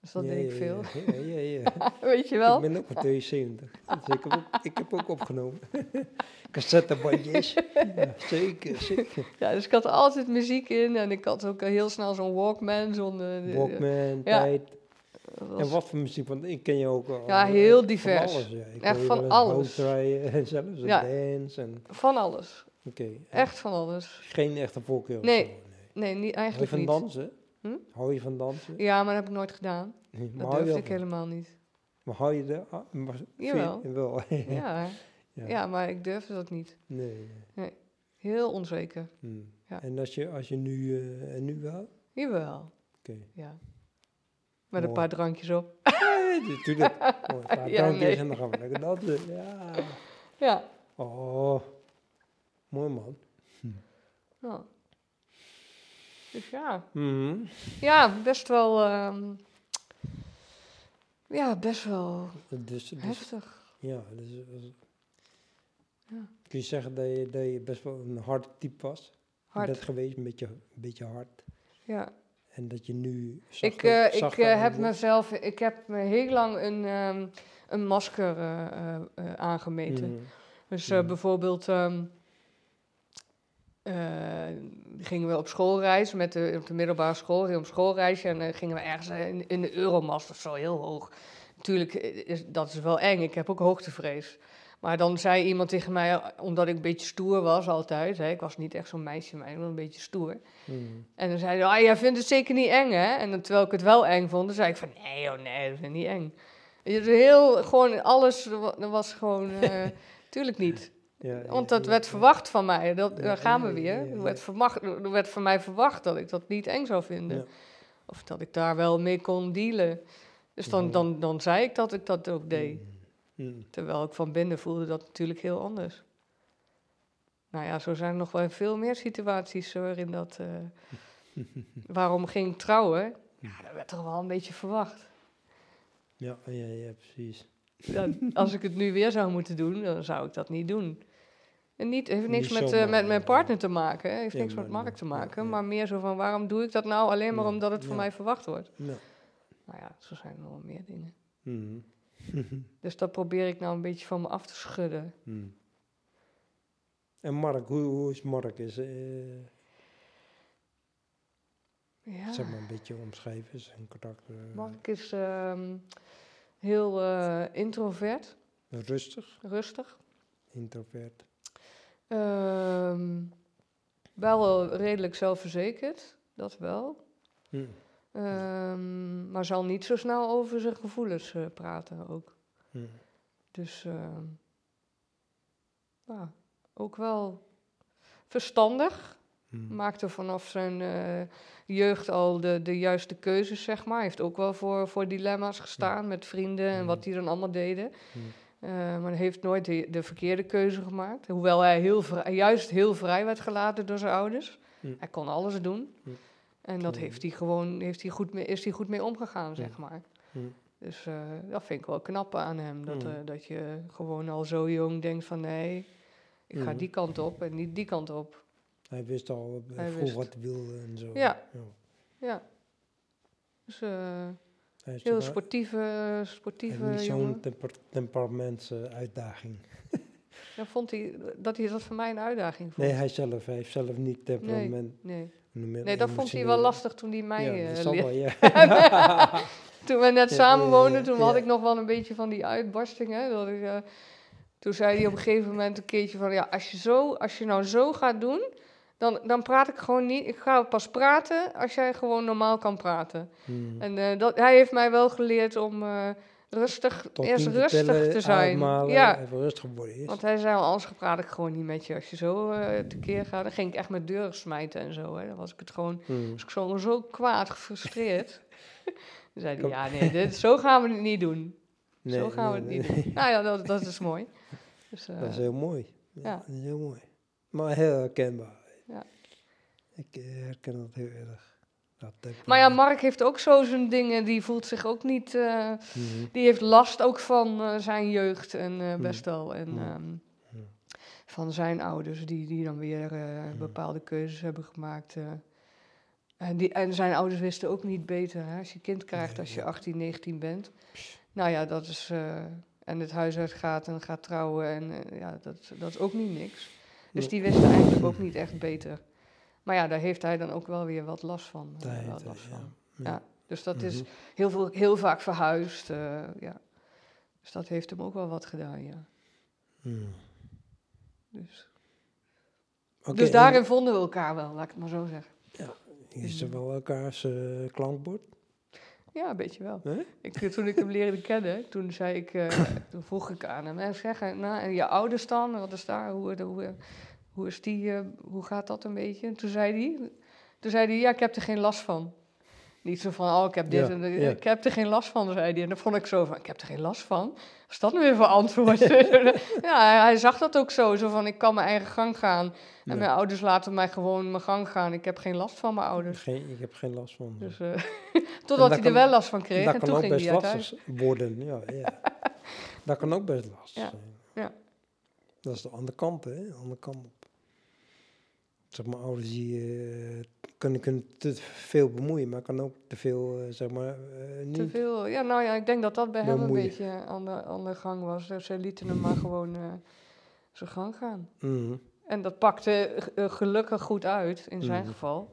Dus dat
Ja,
deed ik veel.
Ja, ja, ja.
Weet je wel?
Ik ben ook van 72. Dus ik, heb ook, ik heb ook opgenomen. Cassettebandjes. ja, zeker, zeker.
Ja, dus ik had altijd muziek in en ik had ook heel snel zo'n Walkman, zo'n... eh,
Walkman, tijd.
was-
En wat voor muziek? Want ik ken je ook al.
Ja,
eh,
heel
van
divers.
alles, ja. Ik
Echt van alles.
en zelfs
Ja.
dance. En,
Van alles.
Oké. En
Echt van alles.
Geen echte voorkeur
Nee,
zo,
Nee, niet, eigenlijk
van
niet.
dansen?
Hm?
Hou je van dansen?
Ja, maar dat heb ik nooit gedaan.
Nee,
Dat durfde ik
van-
helemaal niet.
Maar hou je er? ah, maar
Jawel.
wel.
Ja,
Ja.
ja, maar ik durfde dat niet.
Nee. nee.
Heel onzeker.
Hm.
Ja.
En als je, als je nu, eh, en nu wel?
Jawel,
Oké.
ja. Met een paar drankjes op.
Natuurlijk. Een paar
Ja,
drankjes
nee.
en dan gaan we lekker dansen. Ja.
Ja.
Oh, mooi man.
ja. Dus ja.
Mhm.
Ja, best wel... ehm, ja, best wel
Dus, dus,
heftig.
ja, dus, dus-
Ja.
kun je zeggen dat je, dat je best wel een hard type was?
Hard.
Bent geweest, een beetje, een beetje hard.
Ja.
En dat je nu
Ik,
zachter-
eh, ik eh, heb mezelf, ik heb me heel lang een, ehm, een masker eh, aangemeten.
Mhm.
Dus
Mhm.
bijvoorbeeld, ehm, eh, gingen we op schoolreis met de, op de middelbare school, gingen we op schoolreisje en dan gingen we ergens in, in de Euromast of zo, heel hoog. Natuurlijk, is, dat is wel eng, ik heb ook hoogtevrees. Maar dan zei iemand tegen mij, omdat ik een beetje stoer was altijd, hè, ik was niet echt zo'n meisje, maar ik was een beetje stoer.
Mm.
En dan zei hij, ah, jij vindt het zeker niet eng, hè? En dan, terwijl ik het wel eng vond, dan zei ik van, nee, oh nee, dat vind ik niet eng. Dus heel, gewoon alles, dat was gewoon, eh tuurlijk niet.
Ja,
Want dat werd verwacht van mij, dat, daar gaan we weer. Er werd, verwacht, er werd van mij verwacht dat ik dat niet eng zou vinden. Of dat ik daar wel mee kon dealen. Dus dan, dan, dan zei ik dat ik dat ook deed.
Mm.
Terwijl ik van binnen voelde dat natuurlijk heel anders. Nou ja, zo zijn er nog wel veel meer situaties waarin dat... eh, waarom ging ik trouwen? Ja, dat werd toch wel een beetje verwacht.
Ja, ja, ja, precies.
Als ik het nu weer zou moeten doen, dan zou ik dat niet doen. Niet, heeft niks
Niet
met, eh, met mijn partner te maken, hè. heeft
Ja,
niks met Mark te maken,
ja.
maar meer zo van waarom doe ik dat nou alleen maar omdat het van mij verwacht wordt.
Ja.
Nou ja, zo zijn er wel meer dingen.
Mm.
Dus dat probeer ik nou een beetje van me af te schudden.
Mm. En Mark, hoe, hoe is Mark? Is, eh,
Ja.
Zeg maar een beetje omschrijven, zijn karakter. eh,
Mark is ehm, heel introvert,
Rustig,
rustig.
introvert.
Ehm, wel redelijk zelfverzekerd, dat wel.
Mm.
Ehm, maar zal niet zo snel over zijn gevoelens eh, praten ook.
Mm.
Dus ehm, ja, ook wel verstandig.
Mm.
Maakte vanaf zijn eh, jeugd al de, de juiste keuzes, zeg maar. Heeft ook wel voor, voor dilemma's gestaan met vrienden en wat die dan allemaal deden. Eh, maar hij heeft nooit de, de verkeerde keuze gemaakt. Hoewel hij heel vrij, juist heel vrij werd gelaten door zijn ouders.
Mm.
Hij kon alles doen.
Mm.
En dat
Mm.
heeft hij gewoon, heeft hij goed mee, is hij goed mee omgegaan, zeg maar. Dus eh, dat vind ik wel knap aan hem. Dat, eh, dat je gewoon al zo jong denkt van nee, ik ga die kant op en niet die kant op.
Hij wist al
Hij
vroeg
wist.
wat hij wilde en zo.
Ja.
Ja.
Ja. Dus heel sportieve,
heeft
sportieve
niet
jongen.
zo'n temper temperaments uitdaging.
Dan vond hij dat hij dat voor mij een uitdaging vond.
Nee, hij zelf, hij heeft zelf niet temperament.
nee.
noem je-
Nee, dat vond hij wel lastig toen hij mij
Ja,
eh,
dat zal wel, ja.
Toen we net
Ja,
samen woonden, toen had ik nog wel een beetje van die uitbarstingen. Dat ik, eh, toen zei hij op een gegeven moment een keertje van... Ja, als je, zo, als je nou zo gaat doen, dan, dan praat ik gewoon niet. Ik ga pas praten als jij gewoon normaal kan praten.
Hmm.
En eh, dat, hij heeft mij wel geleerd om eh, rustig,
Tot
eerst rustig
tellen,
te zijn.
ademhalen,
Ja,
Even rustig worden eerst.
want hij zei al, anders praat ik gewoon niet met je als je zo eh tekeer gaat. Dan ging ik echt met deuren smijten en zo. Hè. Dan was ik het gewoon
Hmm.
was ik zo, zo kwaad, gefrustreerd. Toen zei hij, ja nee, dit, zo gaan we het niet doen.
Nee,
zo gaan
nee,
we het
nee.
niet doen. Nou ja, dat, dat is mooi. Dus,
Dat is heel mooi. Ja,
ja.
Dat is heel mooi. Maar heel herkenbaar.
Ja.
Ik eh, herken dat heel erg. Dat
maar ja, Mark heeft ook zo zijn dingen. Die voelt zich ook niet... eh,
Mhm.
die heeft last ook van eh, zijn jeugd en
Hmm.
best wel. En
Hmm.
ehm, van zijn ouders die, die dan weer bepaalde keuzes hebben gemaakt. en, die, en zijn ouders wisten ook niet beter. Hè? Als je kind krijgt als je
ja.
18, 19 bent. Nou ja, dat is... en het huis uitgaat en gaat trouwen. En ja, dat, dat is ook niet niks. Dus die wisten eigenlijk ook niet echt beter. Maar ja, daar heeft hij dan ook wel weer wat last van. eh,
heeft hij,
last
ja.
van.
Ja.
Ja, dus dat is
Mhm.
heel, veel, heel vaak verhuisd. eh, ja. Dus dat heeft hem ook wel wat gedaan, ja.
Hmm.
Dus, dus daarin vonden we elkaar wel, laat ik het maar zo zeggen.
Is er wel elkaars eh, klankbord?
Ja, een beetje wel. Ik, toen ik hem leerde kennen, toen, zei ik, eh, toen vroeg ik aan hem, hè, zeg, eh, nou, en je ouders dan, wat is daar, hoe, hoe, hoe, is die, eh, hoe gaat dat een beetje? En toen zei hij, toen zei hij, ja, ik heb er geen last van. Niet zo van, oh, ik heb dit
Ja,
en
ja.
ik heb er geen last van, zei hij. En dan vond ik zo van, ik heb er geen last van? Wat is dat nu weer voor antwoord? ja, hij, zag dat ook zo, zo van, ik kan mijn eigen gang gaan. En
Ja.
mijn ouders laten mij gewoon mijn gang gaan. Ik heb geen last van mijn ouders.
Geen, ik heb geen last van.
Dus, eh,
dat
totdat hij er wel last van kreeg.
dat
En
kan
toen
ook
ging
best
hij
lastig worden. Ja, ja. dat kan ook best lastig
Ja,
zijn.
ja.
Dat is de andere kant, hè? De andere kant. Zeg maar, ouders die eh, kunnen, kunnen te veel bemoeien, maar kan ook te veel, eh, zeg maar, eh, niet.
Te veel. Ja, nou ja, ik denk dat dat bij hem een beetje aan de, aan de gang was. Ze lieten hem maar gewoon zijn gang gaan.
Mhm.
En dat pakte gelukkig goed uit, in zijn
Mhm.
geval.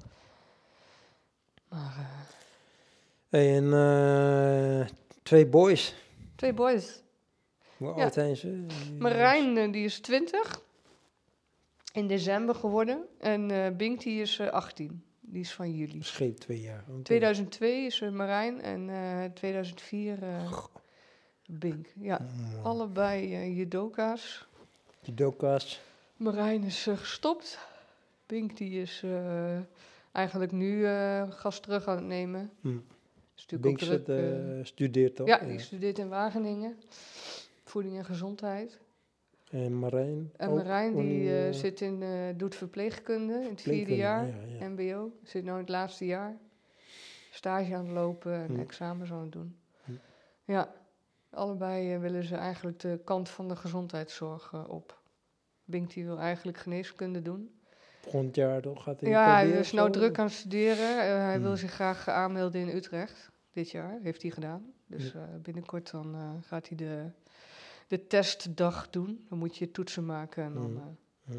Maar
Hey, en twee boys.
twee boys.
Hoe oud zijn ze?
Marijn, die is 20. In december geworden. En eh Bink, die is eh, 18. Die is van juli.
Scheep twee jaar. Want, eh,
2002 is eh, Marijn en eh 2004 eh Bink. Ja,
mm,
allebei eh, judoka's.
Judoka's.
Marijn is eh, gestopt. Bink die is eh, eigenlijk nu eh gas terug aan het nemen. Natuurlijk
Bink zit,
eh,
eh, studeert toch?
ja, die studeert in Wageningen. Voeding en gezondheid.
En Marijn?
En
ook?
Marijn die eh,
eh,
zit in, eh, doet verpleegkunde in het vierde jaar.
Ja, ja.
MBO. Zit nu in het laatste jaar. Stage aan het lopen en
Hm.
examens aan het doen.
Hm.
Ja, allebei willen ze eigenlijk de kant van de gezondheidszorg op. Bink die wil eigenlijk geneeskunde doen.
Volgend jaar toch? Gaat hij
Ja, hij is nou druk aan het studeren. Hij wil
Hm.
zich graag aanmelden in Utrecht dit jaar. Heeft hij gedaan. Dus binnenkort dan gaat hij de, de testdag doen. Dan moet je je toetsen maken en dan...
Hm.
eh,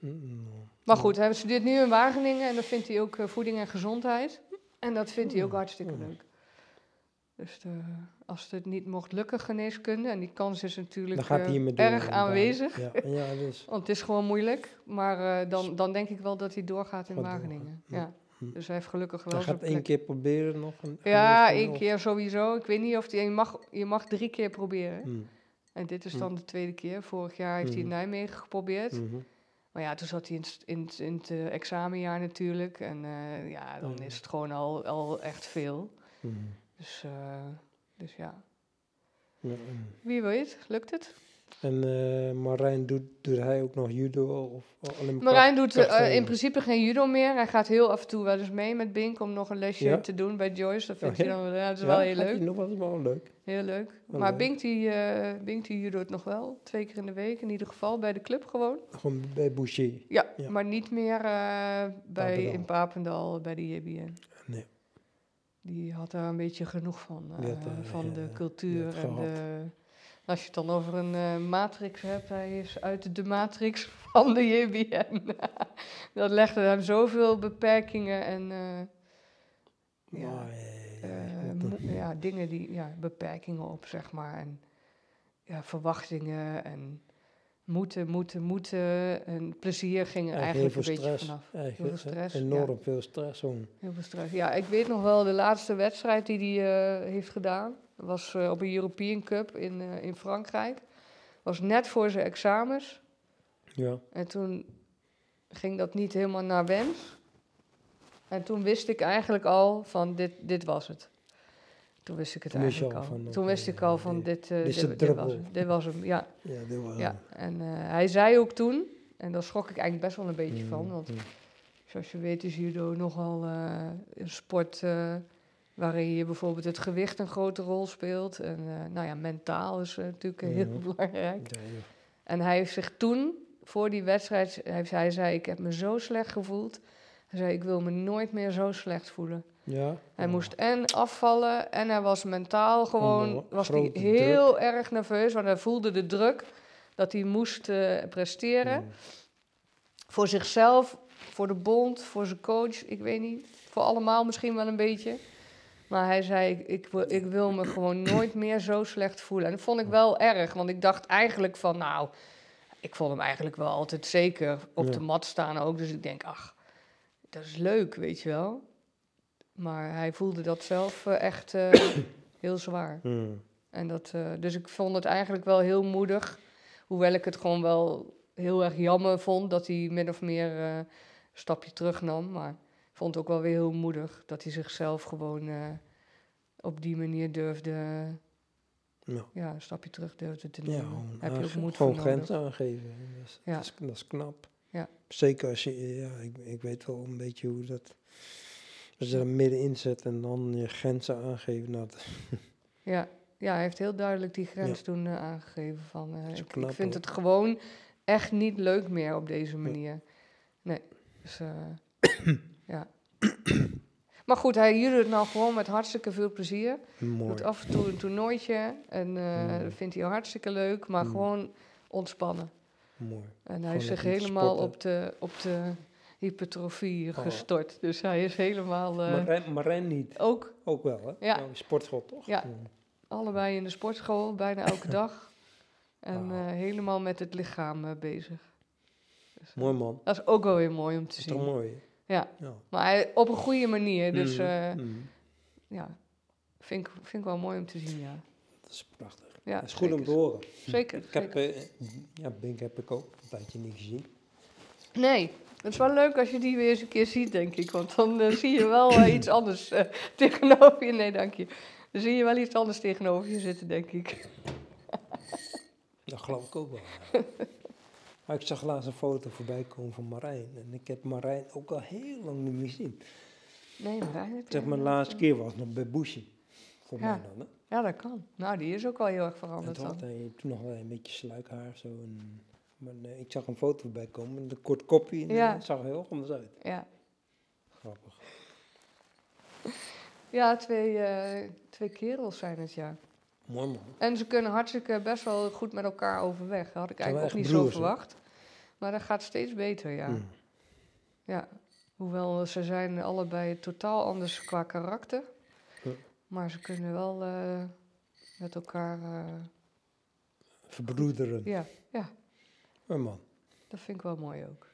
Mm,
maar
ja.
goed, hij studeert nu in Wageningen en dan vindt hij ook eh, voeding en gezondheid. En dat vindt hij ook hartstikke leuk. Dus als het niet mocht lukken, geneeskunde, en die kans is natuurlijk eh, erg aanwezig.
Ja, ja dus.
Want het is gewoon moeilijk. Maar dan, dan denk ik wel dat hij doorgaat in
Gaat
Wageningen. Ja.
Hm.
Dus hij heeft gelukkig wel
Hij gaat één keer proberen nog. Een
Ja, één keer sowieso. Ik weet niet of die, je, mag, je mag drie keer proberen.
Hm,
En dit is
Hm.
dan de tweede keer. Vorig jaar heeft hij in
Mhm.
Nijmegen geprobeerd.
mhm.
Maar ja, toen zat hij in, het- in, in het eh, examenjaar natuurlijk. En eh, ja, dan is het gewoon al, al echt veel. Dus, eh, dus ja, wie weet, lukt het?
En eh, Marijn, doet, doet hij ook nog judo? Of alleen
Marijn doet eh, in principe geen judo meer. Hij gaat heel af en toe wel eens mee met Bink om nog een lesje
Ja?
te doen bij Joyce. Dat vindt
Oh, ja?
dan ja, dat is
Ja,
wel heel leuk.
nog wel eens wel leuk.
Heel leuk. Maar. Bink die, eh Bink die judo't nog wel, twee keer in de week in ieder geval, bij de club gewoon.
Gewoon bij Boucher.
Ja, maar niet meer bij,
Papendal.
in Papendal bij de JBN.
Nee.
Die had daar een beetje genoeg van.
Had
van de cultuur en de... Als je het dan over een eh, matrix hebt, hij is uit de matrix van de JBN. dat legde hem zoveel beperkingen en eh, ja,
eh, ja,
dingen die, ja, beperkingen op, zeg maar. En ja, verwachtingen en moeten, moeten, moeten. En plezier ging er
Eigenlijk
een beetje vanaf.
Eigenlijk,
Heel veel stress,
Enorm veel stress. Zo'n
Heel veel stress. Ja, ik weet nog wel de laatste wedstrijd die hij eh, heeft gedaan. Was eh, op een European Cup in, eh, in Frankrijk. Was net voor zijn examens.
ja.
En toen ging dat niet helemaal naar wens. En toen wist ik eigenlijk al van dit, dit was het. Toen wist ik het
Toen
eigenlijk
al van,
toen wist ik al van dit, eh,
dit
dit, was. Dit was hem, ja.
Ja, dit was
ja. En eh, hij zei ook toen, en daar schrok ik eigenlijk best wel een beetje
Mm,
van. Want
mm.
Zoals je weet is judo nogal eh, een sport waarin je bijvoorbeeld het gewicht een grote rol speelt. En nou ja, mentaal is natuurlijk heel belangrijk.
Ja.
En hij heeft zich toen, voor die wedstrijd, hij, hij zei, ik heb me zo slecht gevoeld. Hij zei, ik wil me nooit meer zo slecht voelen.
Ja.
Hij moest en afvallen en hij was mentaal gewoon, was hij heel erg nerveus. Want hij voelde de druk dat hij moest eh, presteren.
Mm.
Voor zichzelf, voor de bond, voor zijn coach, ik weet niet. Voor allemaal misschien wel een beetje. Maar hij zei, ik, ik, wil- ik wil me gewoon nooit meer zo slecht voelen. En dat vond ik wel erg, want ik dacht eigenlijk van, nou... Ik vond hem eigenlijk wel altijd zeker op
Ja.
de mat staan ook. Dus ik denk, ach, dat is leuk, weet je wel. Maar hij voelde dat zelf eh, echt eh, heel zwaar.
Mm.
En dat, eh, dus ik vond het eigenlijk wel heel moedig. Hoewel ik het gewoon wel heel erg jammer vond dat hij min of meer een stapje terug nam. Maar ik vond het ook wel weer heel moedig dat hij zichzelf gewoon op die manier durfde,
Ja.
ja, een stapje terug durfde te
Ja,
nemen.
gewoon,
Heb je ook moed
gewoon grenzen aangeven. Dat is,
Ja.
dat is, dat is knap.
Ja.
Zeker als je, ja, ik, ik weet wel een beetje hoe dat, als je er middenin en dan je grenzen aangeven. Nou,
Ja, ja, hij heeft heel duidelijk die grens toen eh, aangegeven van... eh, ik,
knap,
ik vind
hoor.
het gewoon echt niet leuk meer op deze manier. Nee, dus eh, ja. Maar goed, hij judo het nou gewoon met hartstikke veel plezier.
mooi.
Doet af en toe een toernooitje en dat vindt hij hartstikke leuk, maar
Mm.
gewoon ontspannen.
Mooi.
En hij
Gewoon
is zich helemaal
sporten.
op de, op de hypertrofie
Oh.
gestort. Dus hij is helemaal... eh,
Marijn, Marijn niet.
ook
Ook wel, hè?
Ja.
Nou, sportschool, toch?
Ja. allebei in de sportschool, bijna elke dag. En eh, helemaal met het lichaam eh, bezig. Dus,
Mooi man.
Dat is ook wel weer mooi om te
Dat is toch
zien.
mooi?
Ja,
Ja.
maar hij, op een goede manier. Dus
Mhm,
eh,
mhm.
ja, vind ik, vind ik wel mooi om te zien, ja.
Dat is prachtig.
ja
dat is goed om
zeker.
te horen.
Zeker,
Ik heb, eh, ja, Bink heb ik ook een tijdje niet gezien.
Nee, het is wel leuk als je die weer eens een keer ziet, denk ik. Want dan eh, zie je wel eh, iets anders eh, tegenover je. Nee, dank je. Dan zie je wel iets anders tegenover je zitten, denk ik.
Dat geloof ik ook wel. maar ik zag laatst een foto voorbij komen van Marijn. En ik heb Marijn ook al heel lang niet meer gezien.
Nee, maar hij
Zeg de laatste keer was nog bij Bushi. Voor
Ja.
mij dan, hè?
Ja, dat kan. Nou, die is ook wel heel erg
En
veranderd
toen, had
dan.
hij, toen nog wel een beetje sluikhaar zo. En, maar nee, ik zag een foto voorbij komen met een kort kopje. En
Ja.
het zag er heel anders uit.
Ja,
Grappig.
ja twee, eh, twee kerels zijn het, ja.
Mooi man.
En ze kunnen hartstikke best wel goed met elkaar overweg. Dat had ik eigenlijk ook niet
broers,
zo verwacht. Maar dat gaat steeds beter, ja.
Mm.
ja. Hoewel ze zijn allebei totaal anders qua karakter. Maar ze kunnen wel eh, met elkaar... eh,
Verbroederen.
ja, ja,
Man.
dat vind ik wel mooi ook.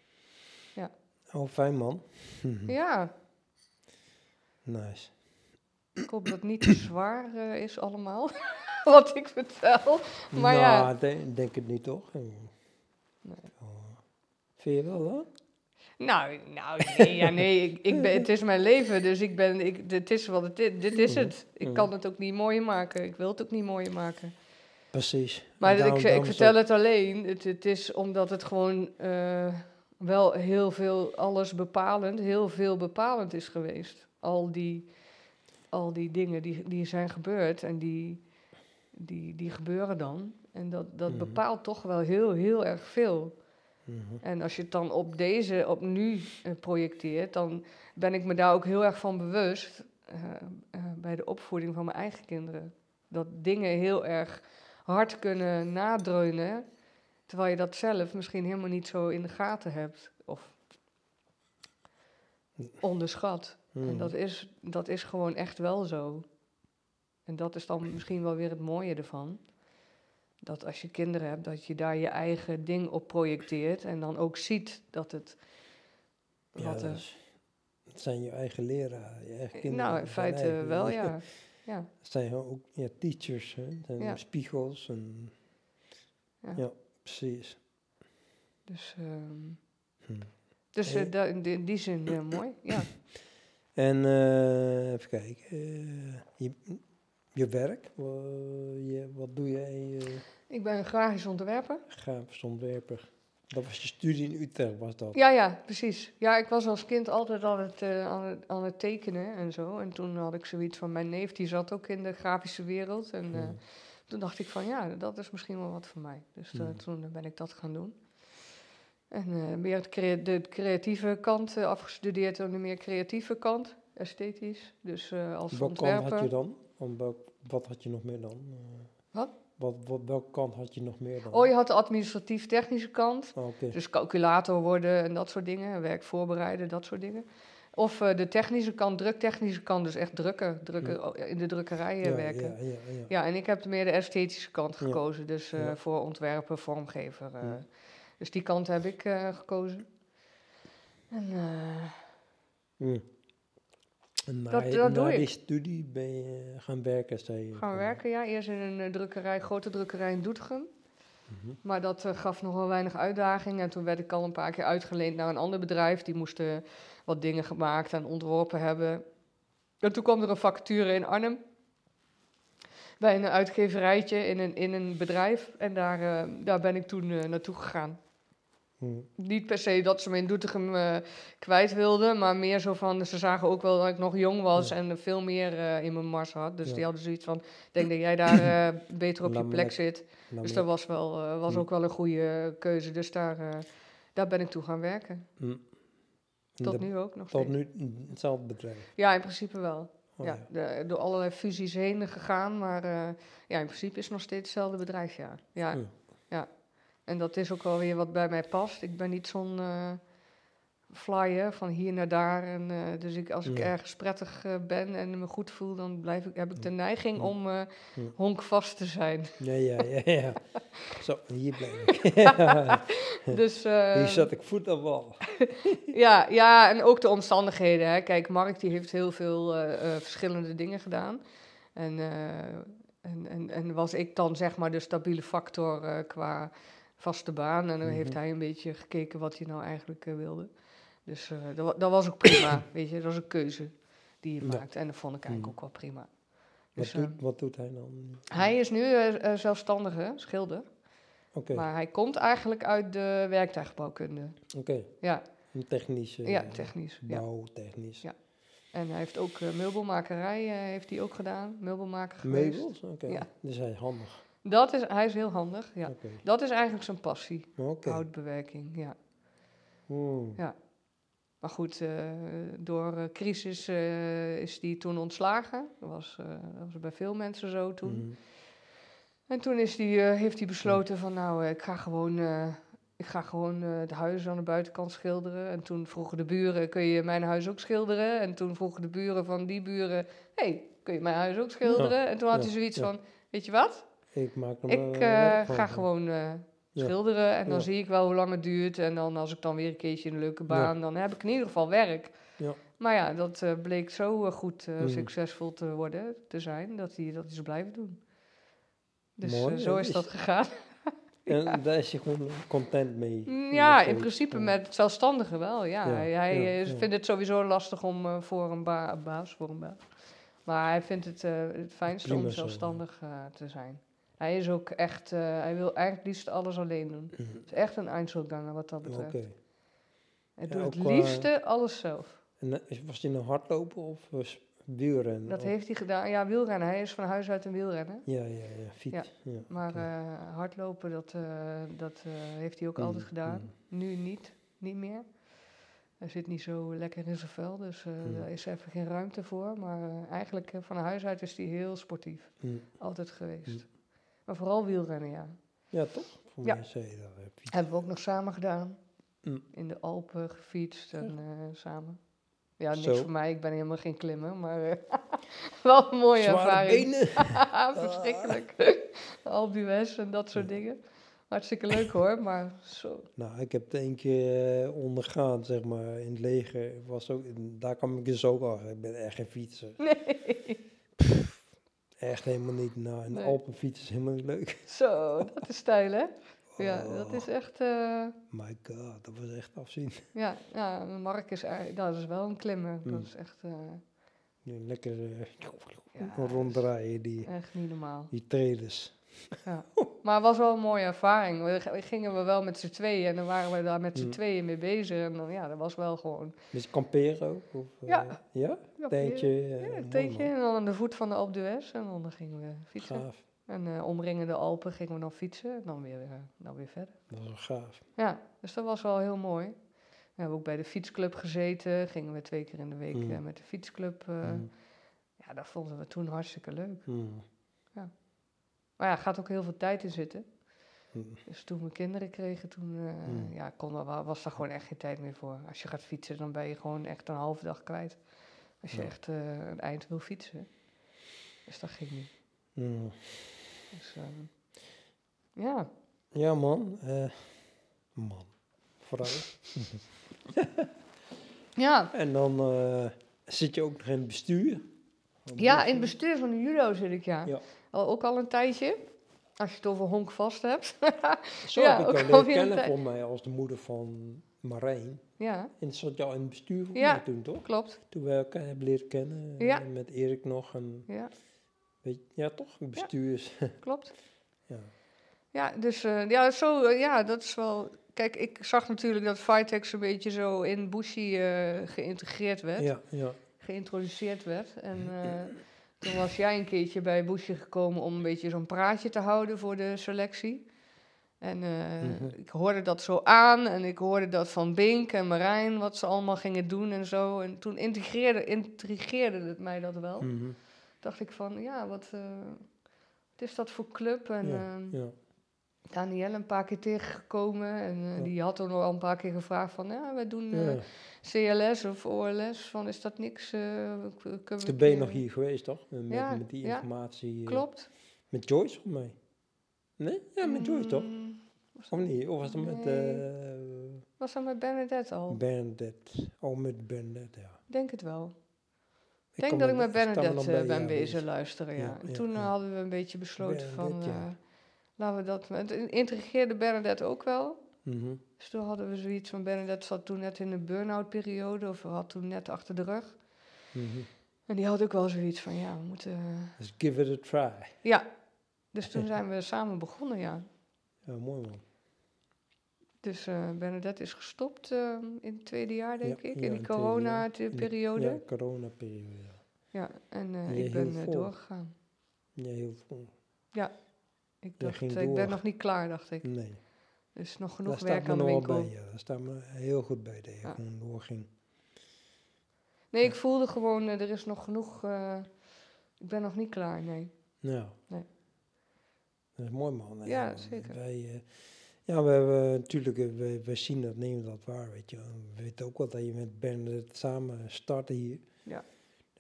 Oh, fijn man.
Ja,
Nice.
ik hoop dat het niet te zwaar eh, is allemaal. Wat ik vertel. Maar ja.
nou, denk, denk het niet toch?
Nee.
Oh. Vind je wel, hè?
Nou, nou nee, ja, nee ik, ik ben, het is mijn leven, dus ik ben, ik, dit is wat het is, dit is het. Ik
Mhm.
kan het ook niet mooier maken, ik wil het ook niet mooier maken.
Precies.
Maar ik, ik vertel het alleen, het, het is omdat het gewoon eh, wel heel veel, alles bepalend, heel veel bepalend is geweest. Al die, al die dingen die, die zijn gebeurd en die, die, die gebeuren dan. En dat, dat
Mhm.
bepaalt toch wel heel, heel erg veel.
Mhm.
En als je het dan op deze, op nu eh, projecteert, dan ben ik me daar ook heel erg van bewust eh, bij de opvoeding van mijn eigen kinderen. Dat dingen heel erg hard kunnen nadreunen, terwijl je dat zelf misschien helemaal niet zo in de gaten hebt of onderschat. En
Mhm.
dat is, dat is gewoon echt wel zo. En dat is dan misschien wel weer het mooie ervan. Dat als je kinderen hebt, dat je daar je eigen ding op projecteert. En dan ook ziet dat het.
Ja,
Wat,
dat,
eh,
is- het zijn je eigen leraren, je eigen kinderen.
nou, in feite wel, ja. ja.
Het zijn ook ja, teachers, hè? Het zijn
Ja.
spiegels en...
Ja.
Ja, precies.
Dus, ehm,
Hm.
dus
Eh.
eh, da- in, die, in die zin heel mooi. Ja.
En eh, even kijken, eh, je, je werk, je, wat doe jij? eh
Ik ben een grafisch ontwerper.
grafisch ontwerper. Dat was je studie in Utrecht, was dat?
Ja, ja, precies. Ja, ik was als kind altijd aan het, eh, aan het, aan het tekenen en zo. En toen had ik zoiets van, mijn neef die zat ook in de grafische wereld. En eh,
Hm.
toen dacht ik van, ja, dat is misschien wel wat voor mij. Dus eh,
Hmm.
toen ben ik dat gaan doen. En meer het crea- de creatieve kant afgestudeerd aan de meer creatieve kant, esthetisch. Dus als
kant
ontwerper.
had je dan? Om wat had je nog meer dan?
Wat?
Wat, wat, welke kant had je nog meer dan?
Oh, je had de administratief-technische kant.
Oh, Oké.
Dus calculator worden en dat soort dingen, werk voorbereiden, dat soort dingen. Of eh, de technische kant, druktechnische kant, dus echt drukken, drukken
Ja.
oh, in de drukkerijen
ja,
werken. Ja.
Ja, ja, ja.
en ik heb meer de esthetische kant gekozen, dus eh, voor ontwerper, vormgever. eh. Dus die kant heb ik eh, gekozen. En, eh.
En na,
Dat- dat
na
doe
die
ik.
studie ben je gaan werken, zei je?
gaan werken, ja. Eerst in een eh, drukkerij, grote drukkerij in Doetinchem.
Mhm.
Maar dat eh, gaf nog wel weinig uitdaging. En toen werd ik al een paar keer uitgeleend naar een ander bedrijf. Die moesten wat dingen gemaakt en ontworpen hebben. En toen kwam er een vacature in Arnhem. Bij een uitgeverijtje in een, in een bedrijf. En daar, eh, daar ben ik toen eh, naartoe gegaan.
Hm.
Niet per se dat ze me in Doetinchem eh, kwijt wilden. Maar meer zo van, ze zagen ook wel dat ik nog jong was.
Ja.
En veel meer eh, in mijn mars had. Dus
Ja.
die hadden zoiets van, denk dat jij daar eh, beter op je plek zit. Dus dat was, wel, was
Hm.
ook wel een goede keuze. Dus daar, daar ben ik toe gaan werken.
hm. En
Tot nu ook nog
Tot
steeds.
nu hetzelfde bedrijf.
Ja, in principe wel.
Oh,
ja, de- door allerlei fusies heen gegaan. Maar ja, in principe is het nog steeds hetzelfde bedrijf, ja. ja. En dat is ook wel weer wat bij mij past. Ik ben niet zo'n eh flyer van hier naar daar. En, eh, dus ik, als ik
Ja.
ergens prettig eh, ben en me goed voel, dan blijf ik, heb ik de neiging om
Ja.
honkvast te zijn.
Ja, ja, ja, ja. Zo, hier blijf ik. Ja,
dus, eh,
hier zat ik voet op wal.
Ja, ja, en ook de omstandigheden. Hè. Kijk, Mark die heeft heel veel verschillende dingen gedaan. En, en, en, en was ik dan zeg maar de stabiele factor qua vaste baan. En dan heeft
Mhm.
hij een beetje gekeken wat hij nou eigenlijk eh, wilde. Dus eh, dat, dat was ook prima, weet je. Dat was een keuze die je
Ja.
maakt. En dat vond ik eigenlijk
Mhm.
ook wel prima.
Wat,
Dus,
doet,
eh,
wat doet hij dan?
hij is nu eh, zelfstandige schilder. Maar hij komt eigenlijk uit de werktuigbouwkunde.
oké.
Ja,
Een technische...
ja technisch.
Bouwtechnisch.
Ja. En hij heeft ook meubelmakerij heeft hij ook gedaan, meubelmaker geweest.
Meubels? Oké.
Ja.
Dus hij is handig.
Dat is, hij is heel handig, ja. Dat is eigenlijk zijn passie, houtbewerking, ja.
Hmm.
Maar goed, eh, door eh, crisis eh, is hij toen ontslagen. Dat was, dat was bij veel mensen zo toen.
Mhm.
En toen is die, heeft hij besloten van nou, ik ga gewoon, ik ga gewoon de huizen aan de buitenkant schilderen. En toen vroegen de buren, kun je mijn huis ook schilderen? En toen vroegen de buren van die buren, hey, kun je mijn huis ook schilderen? en toen had
ja,
hij zoiets
ja.
van, weet je wat?
Ik maak hem
Ik
eh,
eh, ga gewoon eh, schilderen en dan zie ik wel hoe lang het duurt. En dan als ik dan weer een keertje een leuke baan, dan heb ik in ieder geval werk.
Ja.
Maar ja, dat bleek zo goed
Mm.
succesvol te worden, te zijn, dat hij dat is blijven doen. Dus
Mooi,
zo is dat gegaan.
En daar is je gewoon content mee.
Mm, Ja, in principe met het zelfstandige wel. Ja.
Ja,
Hij, vindt het sowieso lastig om voor een ba- baas, voor een baas. Maar hij vindt het het fijnste
Prima
om zelfstandig te zijn. Hij is ook echt, eh, hij wil eigenlijk liefst alles alleen doen.
Mhm.
Het is echt een Einzelganger wat dat betreft. Hij
Ja,
doet het liefste alles zelf.
En eh, was hij nou hardlopen of wielrennen?
Dat
Of-
heeft hij gedaan. Ja, wielrennen. Hij is van huis uit een wielrenner.
Ja, ja, ja. Fiets.
Ja,
Ja.
Maar eh, hardlopen, dat, eh, dat eh, heeft hij ook
Mm,
altijd gedaan.
mm.
Nu niet, niet meer. Hij zit niet zo lekker in zijn vel, dus eh,
Mm.
daar is even geen ruimte voor. Maar eh, eigenlijk eh, van huis uit is hij heel sportief.
Mm.
Altijd geweest.
Mm.
Maar vooral wielrennen, ja.
Ja, toch? Voor
Ja.
mij zei je dat. eh, fiets.
Hebben we ook nog samen gedaan.
Mm.
In de Alpen gefietst en eh, samen. Ja, niks
Zo.
voor mij. Ik ben helemaal geen klimmer, maar eh, wel een mooie
Zware
ervaring.
benen.
Verschrikkelijk. Alpe d'Huez en dat soort dingen. Hartstikke leuk hoor, maar zo.
Nou, ik heb het één keer eh, ondergaan, zeg maar, in het leger. Was ook, daar kwam ik dus ook achter. Ik ben echt geen fietser.
Nee.
Echt helemaal niet. Nou, een
Nee.
Alpenfiets is helemaal niet leuk.
Zo, dat is stijl hè? Ja, dat
Oh,
is echt... eh,
My god, dat was echt afzien.
ja, ja, Mark is, dat is wel een klimmer. Dat
Mm.
is echt, eh,
Ja, Lekker eh,
ja,
ronddraaien, die,
echt niet normaal.
die trailers.
Maar het was wel een mooie ervaring. We, gingen we wel met z'n tweeën en dan waren we daar met z'n
Mm.
tweeën mee bezig. En dan, ja, dat was wel gewoon...
Met kamperen ook? Of, eh,
Ja.
Ja?
Ja,
Tentje? eh,
Ja, een tentje en dan aan de voet van de Alpe d'Huez en dan gingen we fietsen.
Gaaf.
En eh omringende Alpen gingen we dan fietsen en dan weer, dan weer verder.
Dat was wel gaaf.
Ja, dus dat was wel heel mooi. We hebben ook bij de fietsclub gezeten, gingen we twee keer in de week
Mm.
met de fietsclub.
Mm.
Ja, dat vonden we toen hartstikke leuk.
Mm.
Maar ja, gaat ook heel veel tijd in zitten.
Mm.
Dus toen we kinderen kregen, toen eh,
Mm.
ja, kon, er wa- was daar gewoon echt geen tijd meer voor. Als je gaat fietsen, dan ben je gewoon echt een halve dag kwijt. Als je
Ja.
echt eh, een eind wil fietsen. Dus dat ging niet.
Mm.
Dus, ehm, ja,
Ja, man. eh, man. Vooral.
ja.
En dan zit je ook nog in het bestuur.
Ja, in het bestuur van de judo zit ik, ja.
Ja.
Ook al een tijdje. Als je het over honk vast hebt.
Zo
Ja,
heb
ook
ik
een
kennen voor mij als de moeder van Marijn.
ja,
En zat jou in het bestuur
Ja.
toen, toch?
klopt.
Toen we elkaar hebben leren kennen. eh,
Ja.
Met Erik nog. En,
Ja,
weet, ja, toch? Bestuurs.
klopt.
Ja.
Ja, dus eh, ja, zo, eh, ja, dat is wel... Kijk, ik zag natuurlijk dat Vitex een beetje zo in Bushi geïntegreerd werd.
Ja, ja.
geïntroduceerd werd. En toen was jij een keertje bij Boesje gekomen om een beetje zo'n praatje te houden voor de selectie. En eh,
Mhm.
ik hoorde dat zo aan en ik hoorde dat van Bink en Marijn, wat ze allemaal gingen doen en zo. En toen integreerde, intrigeerde het mij dat wel. Danielle een paar keer tegengekomen. En eh,
Ja.
die had toen al een paar keer gevraagd van, ja, we doen eh, CLS of OLS. Van, is dat niks? eh,
Toen ben je nog hier geweest, toch? Met,
Ja,
met die informatie.
Klopt.
Met Joyce, of mij? Nee? Ja, met Joyce, toch?
Mm, was
Of niet? Of was het met
Nee. Was dat met Bernadette al?
Bernadette? Oh, met Bernadette, ja.
Denk het wel. Ik denk dat ik met Bernadette ben bezig luisteren, ja.
Ja,
En
ja,
toen hadden we een beetje besloten van, laten we dat... Het intrigeerde Bernadette ook wel.
Mhm.
Dus toen hadden we zoiets van, Bernadette zat toen net in een burn-out periode, of had toen net achter de rug.
Mhm.
En die had ook wel zoiets van, ja, we moeten... eh,
Dus give it a try.
Ja, dus toen zijn we samen begonnen, ja.
Ja, mooi man.
Dus eh Bernadette is gestopt eh, in het tweede jaar, denk
Ja,
ik,
ja,
in die corona-periode.
Ja, corona-periode. Ja.
Ja, en ik ben doorgegaan.
Ja, heel vol.
Ik dacht,
ging
ik ben nog niet klaar, dacht ik.
Nee,
Er is nog
daar
genoeg
staat
werk aan de winkel.
bij. Ja. Daar staat me heel goed bij dat je
Ja.
gewoon doorging.
Nee, ik voelde gewoon, eh, er is nog genoeg... eh, ik ben nog niet klaar, nee.
Ja.
Nee.
Dat is mooi man. hè.
Ja, zeker.
Wij, eh, ja, we hebben natuurlijk, wij, wij zien dat, nemen dat waar, weet je. We weten ook wel dat je met Bernadette samen startte hier.
Ja.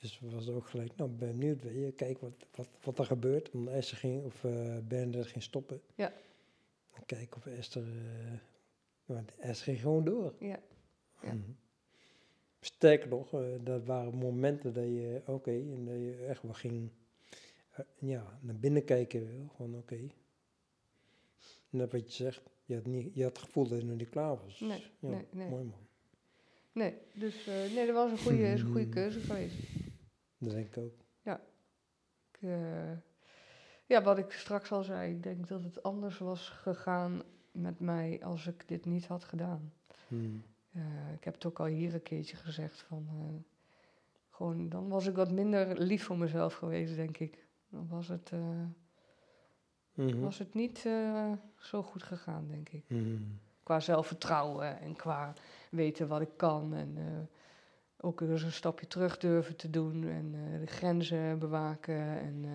Dus we was ook gelijk, nou, ben benieuwd, weet je, kijk wat, wat, wat er gebeurt. Want Esther ging, of eh Bernadette ging stoppen.
Ja.
En kijken of Esther, eh want Esther ging gewoon door.
Ja. Ja.
Mhm. Sterker nog, eh, dat waren momenten dat je, oké, en dat je echt wel ging, ja, naar binnen kijken, van oké. Net wat je zegt, je had, niet, je had het gevoel dat je nog niet klaar was.
Nee,
ja,
nee, nee.
Mooi man,
Nee, dus nee, dat was een goede, is een goede keuze geweest.
Dat denk ik ook.
Ik, eh, ja, wat ik straks al zei, ik denk dat het anders was gegaan met mij als ik dit niet had gedaan.
Mhm.
Eh, ik heb het ook al hier een keertje gezegd van, eh, gewoon, dan was ik wat minder lief voor mezelf geweest, denk ik. Dan was het,
Mhm.
was het niet zo goed gegaan, denk ik.
Mhm.
Qua zelfvertrouwen en qua weten wat ik kan. En ook eens een stapje terug durven te doen. En eh, de grenzen bewaken. En eh,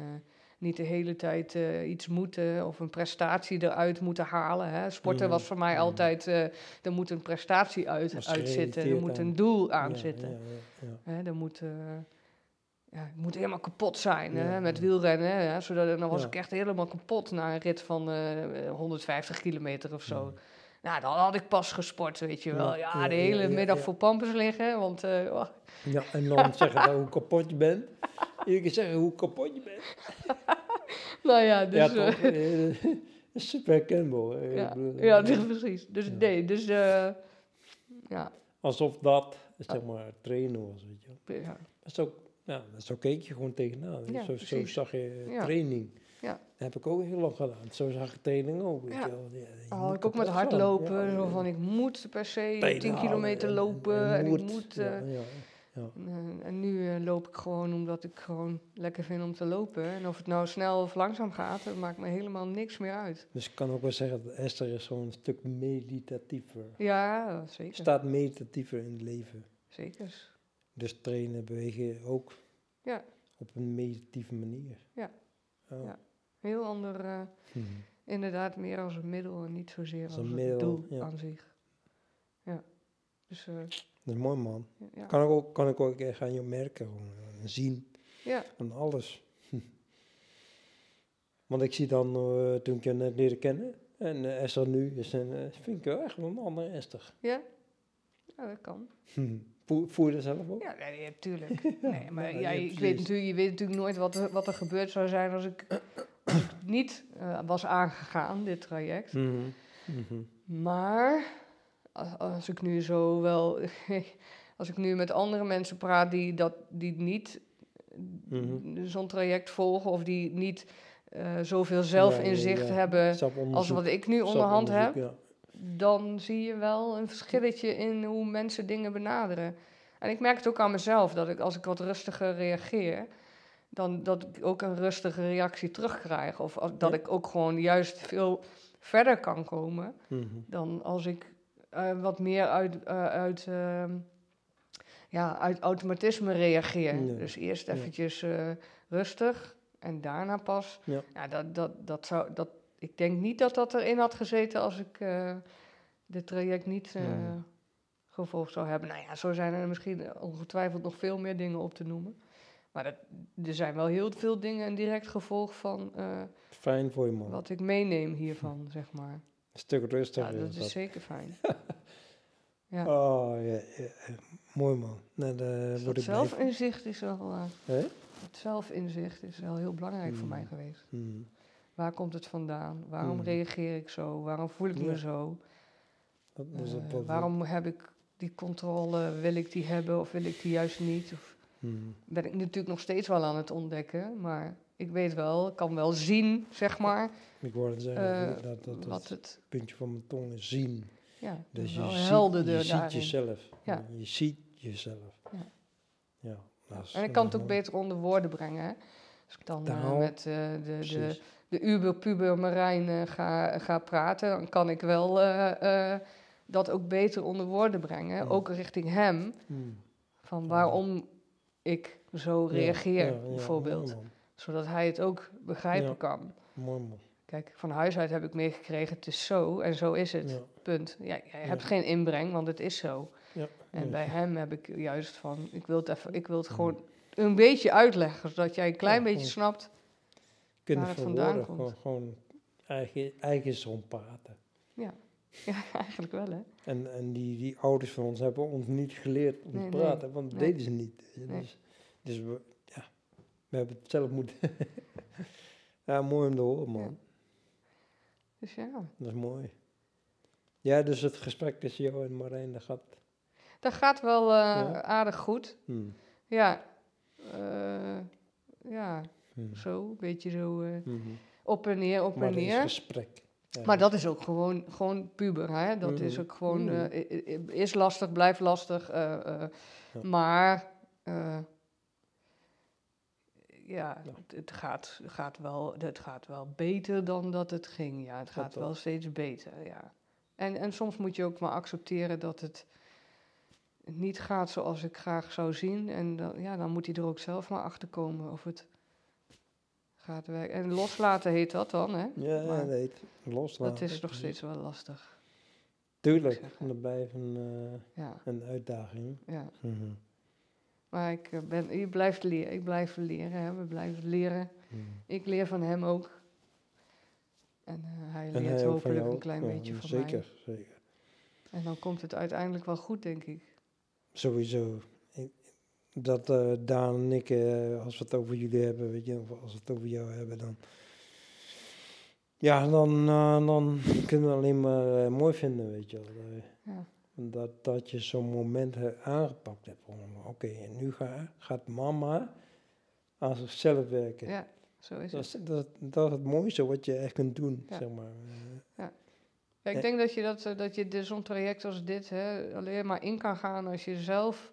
niet de hele tijd eh, iets moeten of een prestatie eruit moeten halen. Hè. Sporten
Mhm.
was voor mij
Mhm.
altijd, er moet een prestatie uit, uitzitten. Er moet een doel aan
Ja,
zitten. Hè, er moet, ja, het moet helemaal kapot zijn hè, met
ja.
wielrennen. Hè, zodat, dan was ik echt helemaal kapot na een rit van eh, 150 kilometer of zo. Nou, dan had ik pas gesport, weet je wel.
Ja,
de hele middag voor pampers liggen, want... eh, oh,
Ja, en dan zeggen dat hoe kapot je bent. Iedere keer zeggen hoe kapot je bent.
nou ja, dus...
ja,
eh,
toch? Eh, dat is super herkenbaar. Ik
ja, dus precies. Dus nee, dus... ja,
Alsof dat, zeg maar, trainen was, weet je wel.
ja,
Maar zo, ja, zo keek je gewoon tegenaan. je. Zo, zo zag je training.
Ja.
Dat heb ik ook heel lang gedaan. Zo zag ik training ook, weet
Ja.
je wel. Ja,
ik ook met hardlopen,
Ja,
zo van ik moet per se
Benen
10
halen
kilometer
en-
lopen en, ik
moet, ja.
En, eh, en nu eh, loop ik gewoon omdat ik gewoon lekker vind om te lopen. En of het nou snel of langzaam gaat, dat maakt me helemaal niks meer uit.
Dus ik kan ook wel zeggen dat Esther is een stuk meditatiever.
Ja, zeker.
Staat meditatiever in het leven.
Zeker.
Dus trainen, bewegen ook
Ja.
op een meditatieve manier.
Ja.
Oh.
Ja. Heel ander, eh,
Mhm.
inderdaad meer als een middel en niet zozeer als,
Als een middel,
doel
ja.
aan zich. Ja. Dus eh,
Dat is mooi man.
ja.
Kan ik ook, kan ik ook echt aan je merken, gewoon, eh, zien.
ja.
Aan alles. Want ik zie dan, toen ik je net leerde kennen, en Esther nu, is een, eh, vind ik wel echt wel een andere Esther.
Ja? Ja, dat kan.
Voel, voel je dat zelf ook?
Ja, nee, tuurlijk. Nee, maar
Ja,
ja,
ja,
ik weet natuurlijk, je weet natuurlijk nooit wat er, wat er gebeurd zou zijn als ik niet eh, was aangegaan, dit traject.
Mhm. Mhm.
Maar als, als ik nu zo wel, als ik nu met andere mensen praat die, dat, die niet
Mhm.
zo'n traject volgen of die niet eh, zoveel zelfinzicht
Ja, ja, ja.
hebben als wat ik nu onderhand heb, dan zie je wel een verschilletje in hoe mensen dingen benaderen. En ik merk het ook aan mezelf, dat ik als ik wat rustiger reageer, dan dat ik ook een rustige reactie terugkrijg. Of als- dat
Ja.
ik ook gewoon juist veel verder kan komen.
Mhm.
dan als ik eh, wat meer uit, eh, uit, ehm, ja, uit automatisme reageer. Dus eerst eventjes eh, rustig en daarna pas.
Ja.
Ja, dat, dat, dat, zou, dat ik denk niet dat dat erin had gezeten als ik dit traject niet
Nee.
gevolgd zou hebben. Nou ja, zo zijn er misschien ongetwijfeld nog veel meer dingen op te noemen. Maar dat, er zijn wel heel veel dingen een direct gevolg van eh,
Fijn voor je man.
wat ik meeneem hiervan, zeg maar.
Een stuk rustiger
Ja, dat
is dat.
zeker fijn. Ja.
Oh, ja. Mooi man. Nou, daar
Dus dat zelfinzicht is wel, eh, het zelfinzicht is wel heel belangrijk voor
Mm.
mij geweest.
Hmm.
Waar komt het vandaan? Waarom
Mm.
reageer ik zo? Waarom voel ik me zo?
Dat
Eh, waarom heb ik die controle? Wil ik die hebben of wil ik die juist niet? Of
Hmm.
ben ik natuurlijk nog steeds wel aan het ontdekken, maar ik weet wel, ik kan wel zien, zeg maar,
Ik hoorde zeggen
eh,
dat, dat,
wat
het
het,
puntje van mijn tong is zien.
ja,
Dus je, ziet, je ziet jezelf.
Ja.
Je ziet jezelf.
Ja.
Ja, dat
En ik kan het ook beter onder woorden brengen. Hè? Als ik dan eh, met eh, de, de, de uber-puber Marijn ga, ga praten, dan kan ik wel dat ook beter onder woorden brengen.
Ja.
Ook richting hem,
Hmm.
van waarom ik zo reageer,
ja, ja,
bijvoorbeeld. Zodat hij het ook begrijpen kan.
Mooi man.
Kijk, van huis uit heb ik meegekregen, het is zo en zo is het. Punt. Ja, jij hebt geen inbreng, want het is zo.
Ja.
En bij hem heb ik juist van, ik wil het, even, ik wil het gewoon een beetje uitleggen, zodat jij een klein beetje snapt.
Kunnen
waar het vandaan komt.
gewoon, gewoon eigen, eigen praten.
Ja, eigenlijk wel hè.
En, en die, die ouders van ons hebben ons niet geleerd om
Nee,
te
nee.
praten, want dat
Nee.
deden ze niet. Dus, dus we, ja, we hebben het zelf moeten. ja, mooi om te horen, man.
Ja. Dus ja,
Dat is mooi. Ja, dus het gesprek tussen jou en Marijn, dat gaat.
dat gaat wel eh,
Ja.
aardig goed.
Hmm,
Ja, eh, ja,
hmm,
zo, een beetje zo eh,
mhm.
op en neer, op
Maar
en
het is
neer.
gesprek.
Maar dat is ook gewoon, gewoon puber, hè? Dat is
Mhm.
ook gewoon,
Mhm.
eh, is lastig, blijft lastig. eh, eh,
Ja.
Maar, ja,
Ja.
het, het gaat, gaat wel, het gaat wel beter dan dat het ging. Ja, het gaat wel steeds beter, ja. En, en soms moet je ook maar accepteren dat het niet gaat zoals ik graag zou zien. En dan, ja, dan moet hij er ook zelf maar achter komen of het gaat werken. En loslaten heet dat dan, hè?
Ja,
maar
nee, loslaten.
Dat is nog steeds wel lastig.
Tuurlijk, dat blijft een, eh,
Ja,
een uitdaging.
ja.
Mhm,
Maar ik, eh, ben, je blijft leren. Ik blijf leren. Hè. We blijven leren.
mhm.
Ik leer van hem ook. En eh, hij
En
leert
hij
hopelijk een klein
Ja,
beetje van
zeker,
mij.
Zeker,
En dan komt het uiteindelijk wel goed, denk ik.
Sowieso. Dat eh, Daan en ik, eh, als we het over jullie hebben, weet je, of als we het over jou hebben, dan. Ja, dan, eh, dan kunnen we het alleen maar mooi vinden, weet je wel.
Ja,
Dat, dat je zo'n moment aangepakt hebt. Oké, en nu ga, gaat mama aan zichzelf werken.
ja zo is
dat,
het.
is, dat, dat is het mooiste wat je echt kunt doen,
Ja.
zeg maar. Eh,
Ja, ik denk dat je, dat, dat je de- zo'n traject als dit hè, alleen maar in kan gaan als je zelf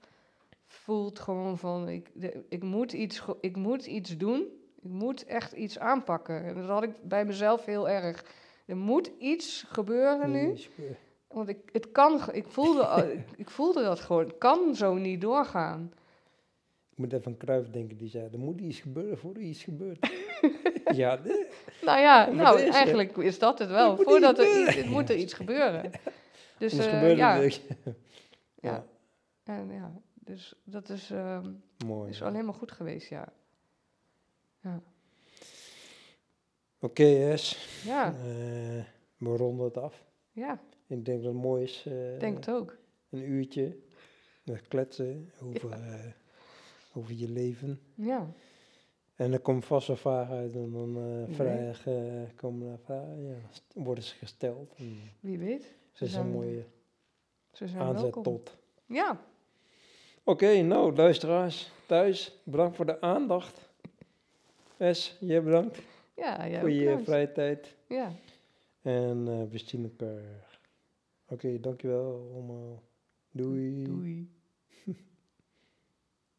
voelt gewoon van ik, de- ik, moet iets, ik moet iets doen. Ik moet echt iets aanpakken. En dat had ik bij mezelf heel erg. Er moet iets gebeuren nu. Want ik, het kan, ik voelde, ik, voelde dat gewoon. Het kan zo niet doorgaan.
Ik moet even aan Cruijff denken, die zei, er moet iets gebeuren voor er iets gebeurt. ja, nee.
Nou ja, nou,
is,
eigenlijk is dat het wel. Voordat er iets, het moet er iets gebeuren. Dus
gebeurt
ja,
niks.
ja. En, ja, dus dat is, ehm,
Mooi.
is alleen maar goed geweest, ja. Ja,
Oké, yes.
ja,
Eh, we ronden het af.
ja
Ik denk dat het mooi is. eh,
denk het ook.
Een uurtje. met kletsen over, eh, over je leven.
Ja,
En er komt vast wel vragen uit en dan eh vragen, eh, komen er vragen, ja, worden ze gesteld.
Wie weet.
Ze
Ze
is een
zijn,
mooie
ze zijn
aanzet
welkom.
tot.
Ja,
Oké, nou luisteraars thuis, bedankt voor de aandacht. Es, jij bedankt
ja,
voor je
bedankt.
vrije tijd.
Ja,
En eh, we zien elkaar. Oké, dankjewel allemaal. Doei.
doei.